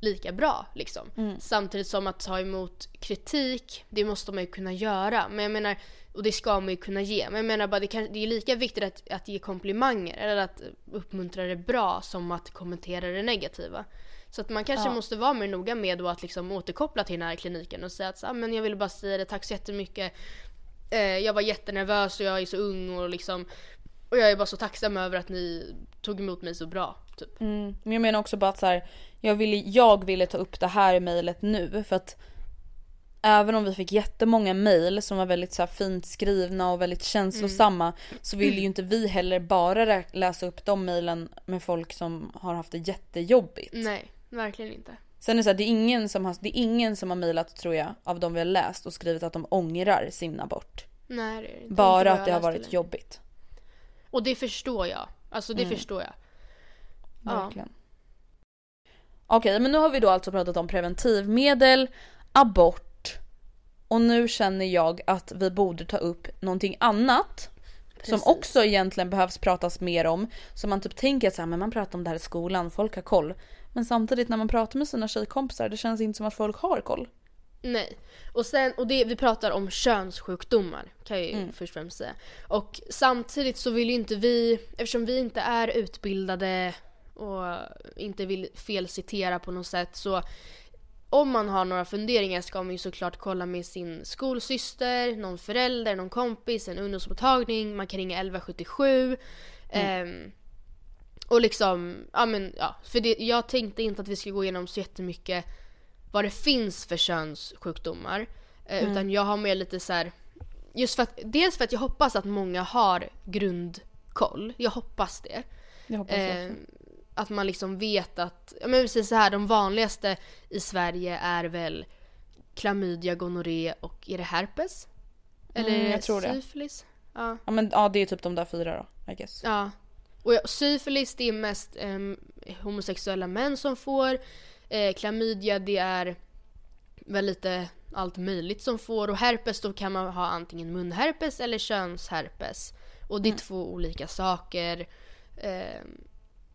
lika bra liksom. Mm. Samtidigt som att ta emot kritik, det måste man ju kunna göra. Men jag menar, och det ska man ju kunna ge. Men jag menar bara det, kan, det är lika viktigt att, att ge komplimanger eller att uppmuntra det bra som att kommentera det negativa. Så att man kanske ja. måste vara mer noga med då att liksom återkoppla till den här kliniken och säga att ah, men jag vill bara säga det, tack så jättemycket. Eh, jag var jättenervös och jag är så ung och liksom och jag är bara så tacksam över att ni tog emot mig så bra. Typ. Mm. Men jag menar också bara att så här, jag, ville, jag ville ta upp det här mejlet nu för att även om vi fick jättemånga mejl som var väldigt så fint skrivna och väldigt känslosamma mm. så vill ju inte vi heller bara läsa upp de mejlen med folk som har haft det jättejobbigt. Nej, verkligen inte. Sen är det så här, det är ingen som har, det är ingen som har mejlat tror jag av de vi har läst och skrivit att de ångrar sin abort. Nej det är inte. Bara att det har varit det. jobbigt. Och det förstår jag. Alltså det mm. förstår jag. Verkligen. Ja. Okej men nu har vi då alltså pratat om preventivmedel, abort och nu känner jag att vi borde ta upp någonting annat. Precis. Som också egentligen behövs pratas mer om. Så man typ tänker att så här, men man pratar om det här i skolan, folk har koll. Men samtidigt när man pratar med sina tjejkompisar, det känns inte som att folk har koll. Nej. Och sen, och det, vi pratar om könssjukdomar kan jag ju mm. först och främst säga. Och samtidigt så vill ju inte vi, eftersom vi inte är utbildade och inte vill felcitera på något sätt så om man har några funderingar ska man ju såklart kolla med sin skolsyster, någon förälder, någon kompis, en ungdomsmottagning, man kan ringa 1177. Mm. Um, och liksom, ja men ja, för det, jag tänkte inte att vi skulle gå igenom så jättemycket vad det finns för könssjukdomar. Eh, mm. Utan jag har mer lite så här, just för att, dels för att jag hoppas att många har grundkoll. Jag hoppas det. Jag hoppas eh, att man liksom vet att, ja men precis så här, de vanligaste i Sverige är väl klamydia, gonorré och är det herpes? Eller mm, jag tror syfilis? Det. Ja. ja men ja det är typ de där fyra då, I guess. Ja. Och syfilis det är mest eh, homosexuella män som får. Eh, klamydia det är väl lite allt möjligt som får och herpes då kan man ha antingen munherpes eller könsherpes. Och det är mm. två olika saker. Eh,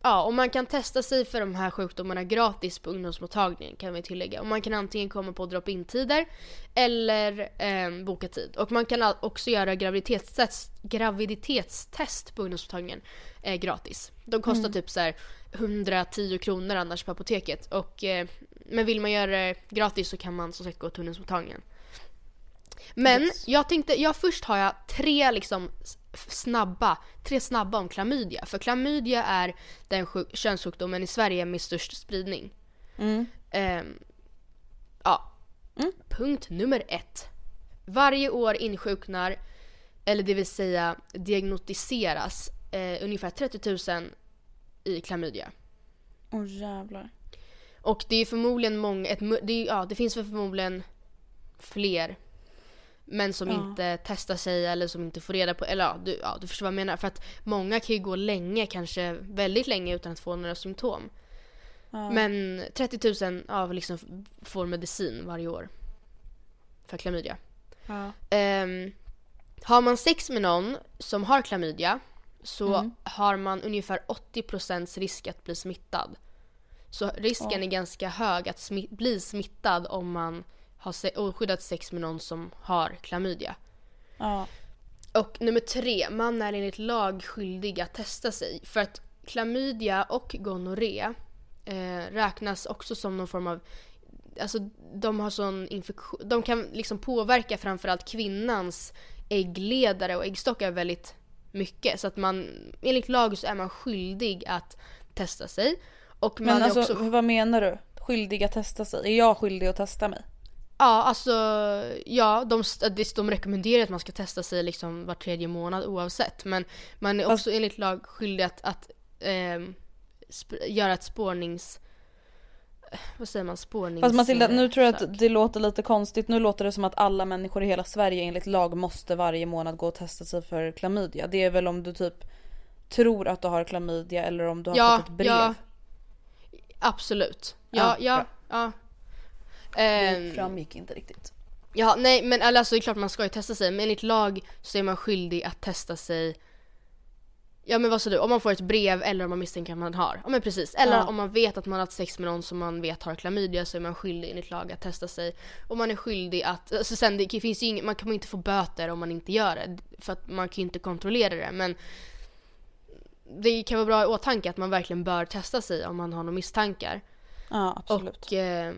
ja, och man kan testa sig för de här sjukdomarna gratis på ungdomsmottagningen kan vi tillägga. Och man kan antingen komma på drop-in-tider eller eh, boka tid. Och man kan också göra graviditetstest, graviditetstest på ungdomsmottagningen eh, gratis. De kostar mm. typ så här 110 kronor annars på apoteket. Och, eh, men vill man göra det gratis så kan man som sagt gå till ungdomsmottagningen. Men yes. jag tänkte, ja först har jag tre liksom snabba, tre snabba om klamydia. För klamydia är den könssjukdomen i Sverige med störst spridning. Mm. Um, ja. Mm. Punkt nummer ett. Varje år insjuknar, eller det vill säga diagnostiseras, eh, ungefär 30 000 i klamydia. Åh oh, jävlar. Och det är förmodligen många, ett, det, ja, det finns förmodligen fler men som ja. inte testar sig eller som inte får reda på, eller ja du, ja, du förstår vad jag menar. För att många kan ju gå länge, kanske väldigt länge utan att få några symptom. Ja. Men 30 000 ja, liksom får medicin varje år. För klamydia. Um, har man sex med någon som har klamydia så mm. har man ungefär 80% risk att bli smittad. Så risken är ganska hög att smi bli smittad om man har oskyddat sex med någon som har klamydia. Ja. Och nummer tre, man är enligt lag skyldig att testa sig. För att klamydia och gonorré eh, räknas också som någon form av Alltså de har sån infektion, de kan liksom påverka framförallt kvinnans äggledare och äggstockar väldigt mycket. Så att man, enligt lag så är man skyldig att testa sig. Och man Men alltså också vad menar du? Skyldig att testa sig? Är jag skyldig att testa mig? Ja, alltså ja, de, de rekommenderar att man ska testa sig liksom var tredje månad oavsett. Men man är också enligt lag skyldig att, att sp- göra ett spårnings... Vad säger man? Spårnings... Fast Matilda, nu tror jag att det låter lite konstigt. Nu låter det som att alla människor i hela Sverige enligt lag måste varje månad gå och testa sig för klamydia. Det är väl om du typ tror att du har klamydia eller om du har Ja, fått ett brev. ja. Absolut. Ja, Ja, ja, ja. Det Ehm, framgick inte riktigt. Ja, nej men alltså det är klart man ska ju testa sig men enligt lag så är man skyldig att testa sig Ja men vad sa du, om man får ett brev eller om man misstänker att man har. Ja men precis. Eller Ja. om man vet att man har haft sex med någon som man vet har klamydia så är man skyldig enligt lag att testa sig. Och man är skyldig att, alltså sen det finns ju ing, man kommer inte få böter om man inte gör det. För att man kan ju inte kontrollera det men det kan vara bra i åtanke att man verkligen bör testa sig om man har några misstankar. Ja absolut. Och eh,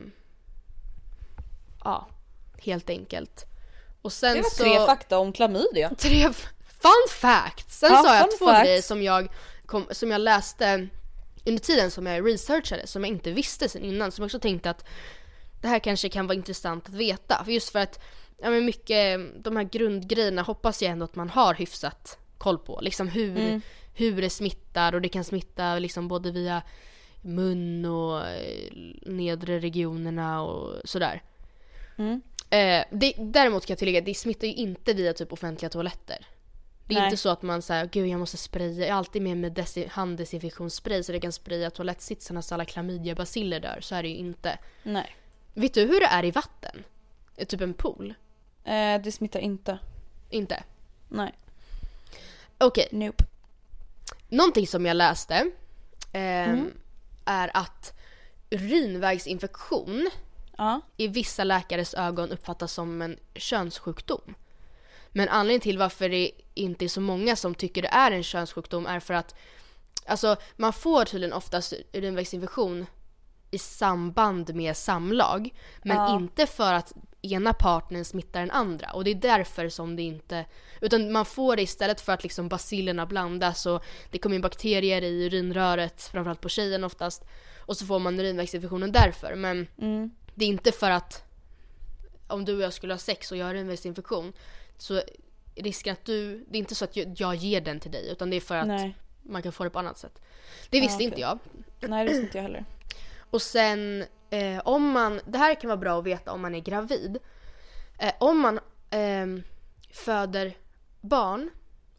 ja, helt enkelt. Och sen det var så... tre fakta om klamydia. [LAUGHS] Tre fun facts! Sen Ja, sa jag två facts. grejer som jag, kom, som jag läste under tiden som jag researchade som jag inte visste sen innan. Som jag också tänkte att det här kanske kan vara intressant att veta. För just för att ja, men mycket, de här grundgrejerna hoppas jag ändå att man har hyfsat koll på. Liksom hur, Mm. hur det smittar och det kan smitta liksom både via mun och eh, nedre regionerna och sådär. Mm. Eh, det, däremot kan jag tillägga att det smittar ju inte via typ offentliga toaletter. Det är Nej. inte så att man säger gud jag måste spraya, jag har alltid med mig desi- handdesinfektionsspray så det kan spraya toalettsitsarna så alla klamydiabaciller dör. Så är det ju inte. Nej. Vet du hur det är i vatten? Eh, Typ en pool? Eh, det smittar inte. Inte? Nej. Okej, Nope. någonting som jag läste ehm, Mm. är att urinvägsinfektion Ja. i vissa läkares ögon uppfattas som en könssjukdom. Men anledningen till varför det inte är så många som tycker det är en könssjukdom är för att alltså, man får tydligen oftast urinvägsinfektion i samband med samlag. Men Ja. inte för att ena partnern smittar den andra. Och det är därför som det inte... Utan man får det istället för att liksom bacillerna blandas och det kommer in bakterier i urinröret, framförallt på tjejen oftast. Och så får man urinvägsinfektionen därför. Men Mm. Det är inte för att om du och jag skulle ha sex och jag har urinvägsinfektion så är risken att du, det är inte så att jag, ger den till dig utan det är för att Nej. man kan få det på annat sätt. Det visste okej. inte jag. Nej det visste inte jag heller. [CLEARS THROAT] Och sen eh, om man, det här kan vara bra att veta om man är gravid. Eh, om man ehm, föder barn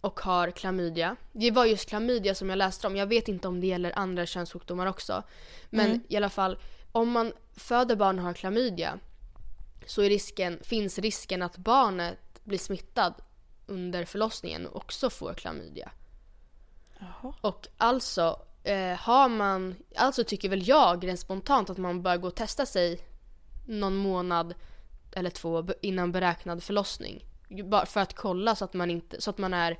och har klamydia. Det var just klamydia som jag läste om. Jag vet inte om det gäller andra könssjukdomar också. Men Mm. i alla fall, om man föder barn och har klamydia så risken, finns risken att barnet blir smittad under förlossningen och också får klamydia. Jaha. Och alltså eh, har man, alltså tycker väl jag rent spontant att man bör gå och testa sig någon månad eller två innan beräknad förlossning. Bara för att kolla så att man inte, så att man är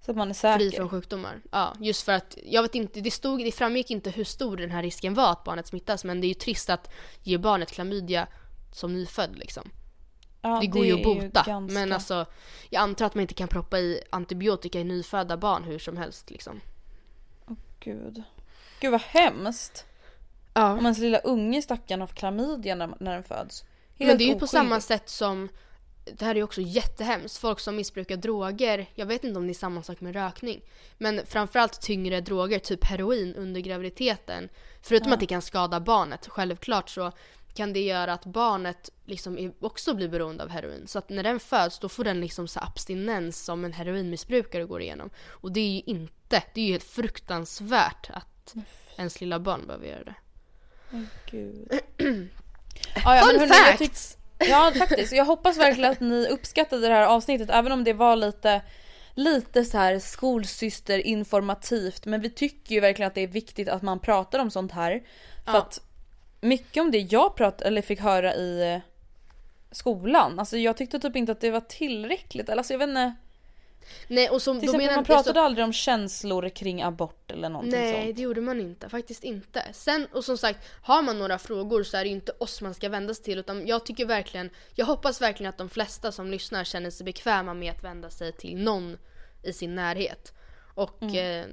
Så att man är säker. fri från sjukdomar. Ja, just för att jag vet inte, det, stod, det framgick inte hur stor den här risken var att barnet smittas men det är ju trist att ge barnet klamydia som nyfödd liksom. Ja, Det går ju att bota. ganska- Men alltså, jag antar att man inte kan proppa i antibiotika i nyfödda barn hur som helst liksom. Gud. Gud vad hemskt. Ja. Om ens lilla unge stackaren har klamydia när, när den föds. Helt Men det är ju på oskyldig. samma sätt som, det här är ju också jättehemskt, folk som missbrukar droger, jag vet inte om det är samma sak med rökning, men framförallt tyngre droger, typ heroin under graviditeten. Förutom att det kan skada barnet, självklart så kan det göra att barnet liksom också blir beroende av heroin. Så att när den föds då får den liksom så abstinens som en heroinmissbrukare går igenom. Och det är ju inte, det är ju helt fruktansvärt att ens lilla barn behöver göra det. Gud. [CLEARS THROAT] ja, ja, Fun hörni, facts! Ja faktiskt, jag hoppas verkligen att ni uppskattade det här avsnittet även om det var lite Lite så här skolsyster informativt men vi tycker ju verkligen att det är viktigt att man pratar om sånt här. För Ja. att mycket om det jag prat, eller fick höra i skolan, alltså jag tyckte typ inte att det var tillräckligt. Eller alltså jag vet inte. Nej och som, Till exempel, man jag så- pratade aldrig om känslor kring abort eller någonting Nej sånt. det gjorde man inte, faktiskt inte. Sen och som sagt, har man några frågor så är det ju inte oss man ska vända sig till utan jag tycker verkligen, jag hoppas verkligen att de flesta som lyssnar känner sig bekväma med att vända sig till någon i sin närhet. Och Mm. eh,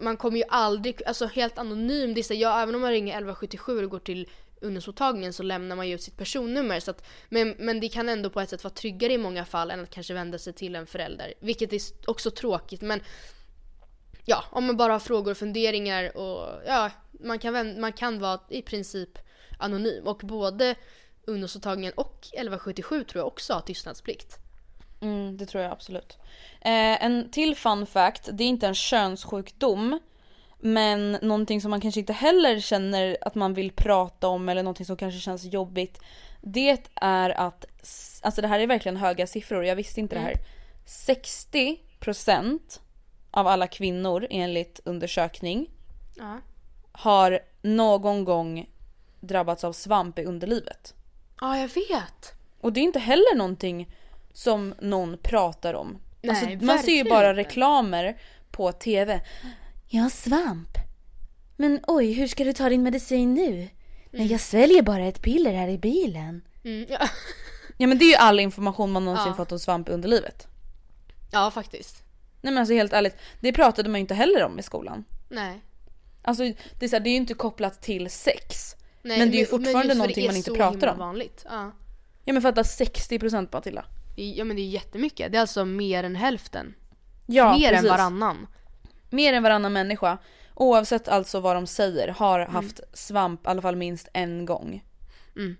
man kommer ju aldrig, alltså helt anonym, det är så, ja, även om man ringer 1177 och går till ungdomsmottagningen så lämnar man ju ut sitt personnummer. Så att, men, men det kan ändå på ett sätt vara tryggare i många fall än att kanske vända sig till en förälder. Vilket är också tråkigt men ja, om man bara har frågor och funderingar och ja, man kan, man kan vara i princip anonym. Och både ungdomsmottagningen och 1177 tror jag också har tystnadsplikt. Mm, det tror jag absolut. Eh, en till fun fact, det är inte en könssjukdom. Men någonting som man kanske inte heller känner att man vill prata om eller någonting som kanske känns jobbigt. Det är att, alltså det här är verkligen höga siffror, jag visste inte det här. 60% av alla kvinnor enligt undersökning Ja. har någon gång drabbats av svamp i underlivet. Ja, jag vet. Och det är inte heller någonting som någon pratar om. Nej, alltså, man ser ju bara reklamer på TV. Jag har svamp. Men oj, hur ska du ta din medicin nu? Nej, jag sväljer bara ett piller här i bilen. Mm, ja. [LAUGHS] Ja men det är ju all information man någonsin Ja. fått om svamp i underlivet. ja, faktiskt. Nej men alltså helt ärligt, det pratade man ju inte heller om i skolan. Nej. Alltså det är, så här, det är ju inte kopplat till sex. Nej, Men det är ju fortfarande någonting man inte pratar om. vanligt. Ja. Ja men fatta 60% Matilda. Ja men det är jättemycket. Det är alltså mer än hälften. Ja mer än precis. varannan. Mer än varannan människa, oavsett alltså vad de säger, har haft svamp i alla fall minst en gång. Mm.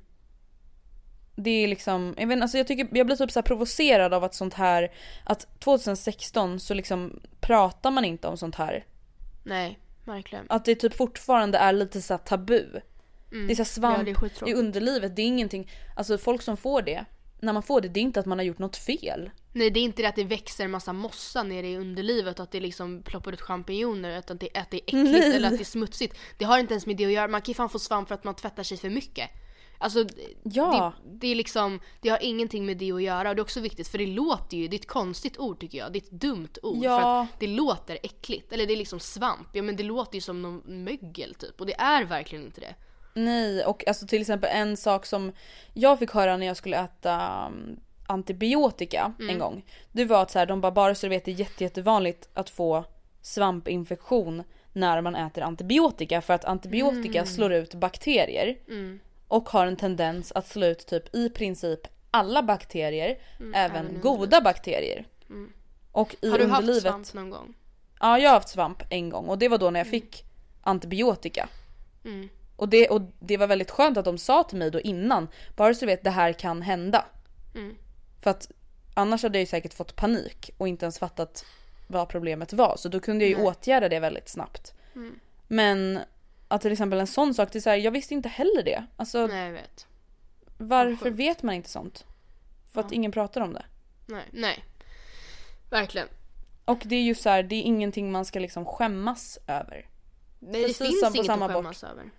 Det är liksom, jag vet alltså jag tycker, jag blir typ så provocerad av att sånt här, att 2016 så liksom pratar man inte om sånt här. Nej, verkligen. Att det typ fortfarande är lite så här tabu. Det är så svamp Ja, det är i underlivet, det är ingenting, alltså folk som får det, när man får det, det är inte att man har gjort något fel. Nej det är inte det att det växer en massa mossa nere i underlivet och att det liksom ploppar ut champinjoner utan att det, att det är äckligt Nej. eller att det är smutsigt. Det har inte ens med det att göra. Man kan ju fan få svamp för att man tvättar sig för mycket. Alltså Ja. det, det är liksom, det har ingenting med det att göra och det är också viktigt för det låter ju, det är ett konstigt ord tycker jag. Det är ett dumt ord Ja. för att det låter äckligt. Eller det är liksom svamp, ja men det låter ju som någon mögel typ och det är verkligen inte det. Nej, och alltså till exempel en sak som jag fick höra när jag skulle äta um, antibiotika en gång. Det var att så här, de bara bara så du vet det är jätte, jättevanligt att få svampinfektion när man äter antibiotika för att antibiotika slår ut bakterier och har en tendens att slå ut typ i princip alla bakterier, även även goda bakterier. Och i Har du haft underlivet, svamp någon gång? ja jag har haft svamp en gång och det var då när jag fick antibiotika. Mm. Och det, och det var väldigt skönt att de sa till mig då innan, bara så du vet det här kan hända. Mm. För att annars hade jag ju säkert fått panik och inte ens fattat vad problemet var. Så då kunde jag ju Nej. Mm. åtgärda det väldigt snabbt. Men att till exempel en sån sak, det är så här, jag visste inte heller det. Alltså Nej jag vet. varför vet man inte sånt? För att ingen pratar om det. Nej, nej. Verkligen. Och det är ju så här, det är ingenting man ska liksom skämmas över. Nej Precis det finns som på inget samma att bort. skämmas över.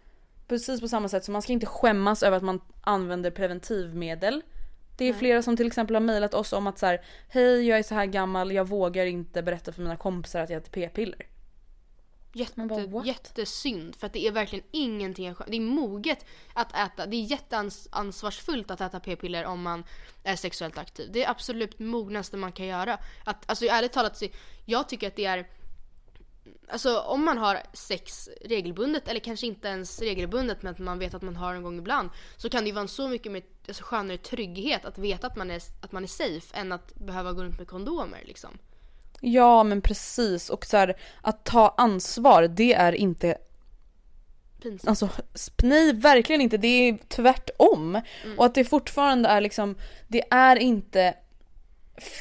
Precis på samma sätt så man ska inte skämmas över att man använder preventivmedel. Det är flera som till exempel har mejlat oss om att så här, hej jag är så här gammal, jag vågar inte berätta för mina kompisar att jag äter p-piller. Jätte, bara, jättesynd för att det är verkligen ingenting Det är moget att äta, det är jätteansvarsfullt att äta p-piller om man är sexuellt aktiv. Det är absolut mognaste man kan göra. Att, alltså ärligt talat, jag tycker att det är Alltså om man har sex regelbundet eller kanske inte ens regelbundet men att man vet att man har en gång ibland så kan det ju vara en så mycket mer, alltså, skönare trygghet att veta att man, är, att man är safe än att behöva gå runt med kondomer liksom. Ja men precis och så här, att ta ansvar det är inte, Pinsamt. alltså nej verkligen inte, det är tvärtom. Och att det fortfarande är liksom, det är inte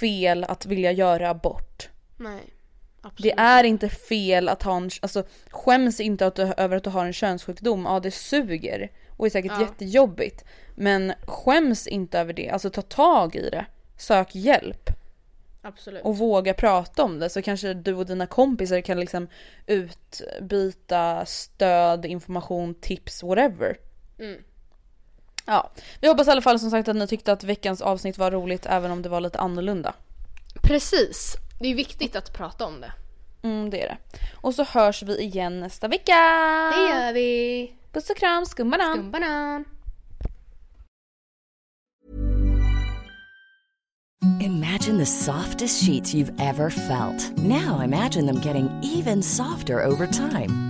fel att vilja göra abort. Nej. Absolut. Det är inte fel att ha en, alltså skäms inte att du, över att du har en könssjukdom, ja det suger och är säkert Ja. jättejobbigt. Men skäms inte över det, alltså ta tag i det. Sök hjälp Absolut. och våga prata om det så kanske du och dina kompisar kan liksom utbyta stöd, information, tips, whatever. Mm. Ja, vi hoppas i alla fall som sagt att ni tyckte att veckans avsnitt var roligt även om det var lite annorlunda. Precis. Det är viktigt att prata om det. Mm, det är det. Och så hörs vi igen nästa vecka! Det gör vi! Puss och kram, skumbanan! Skumbanan! Imagine the softest sheets you've ever felt. Now imagine them getting even softer over time.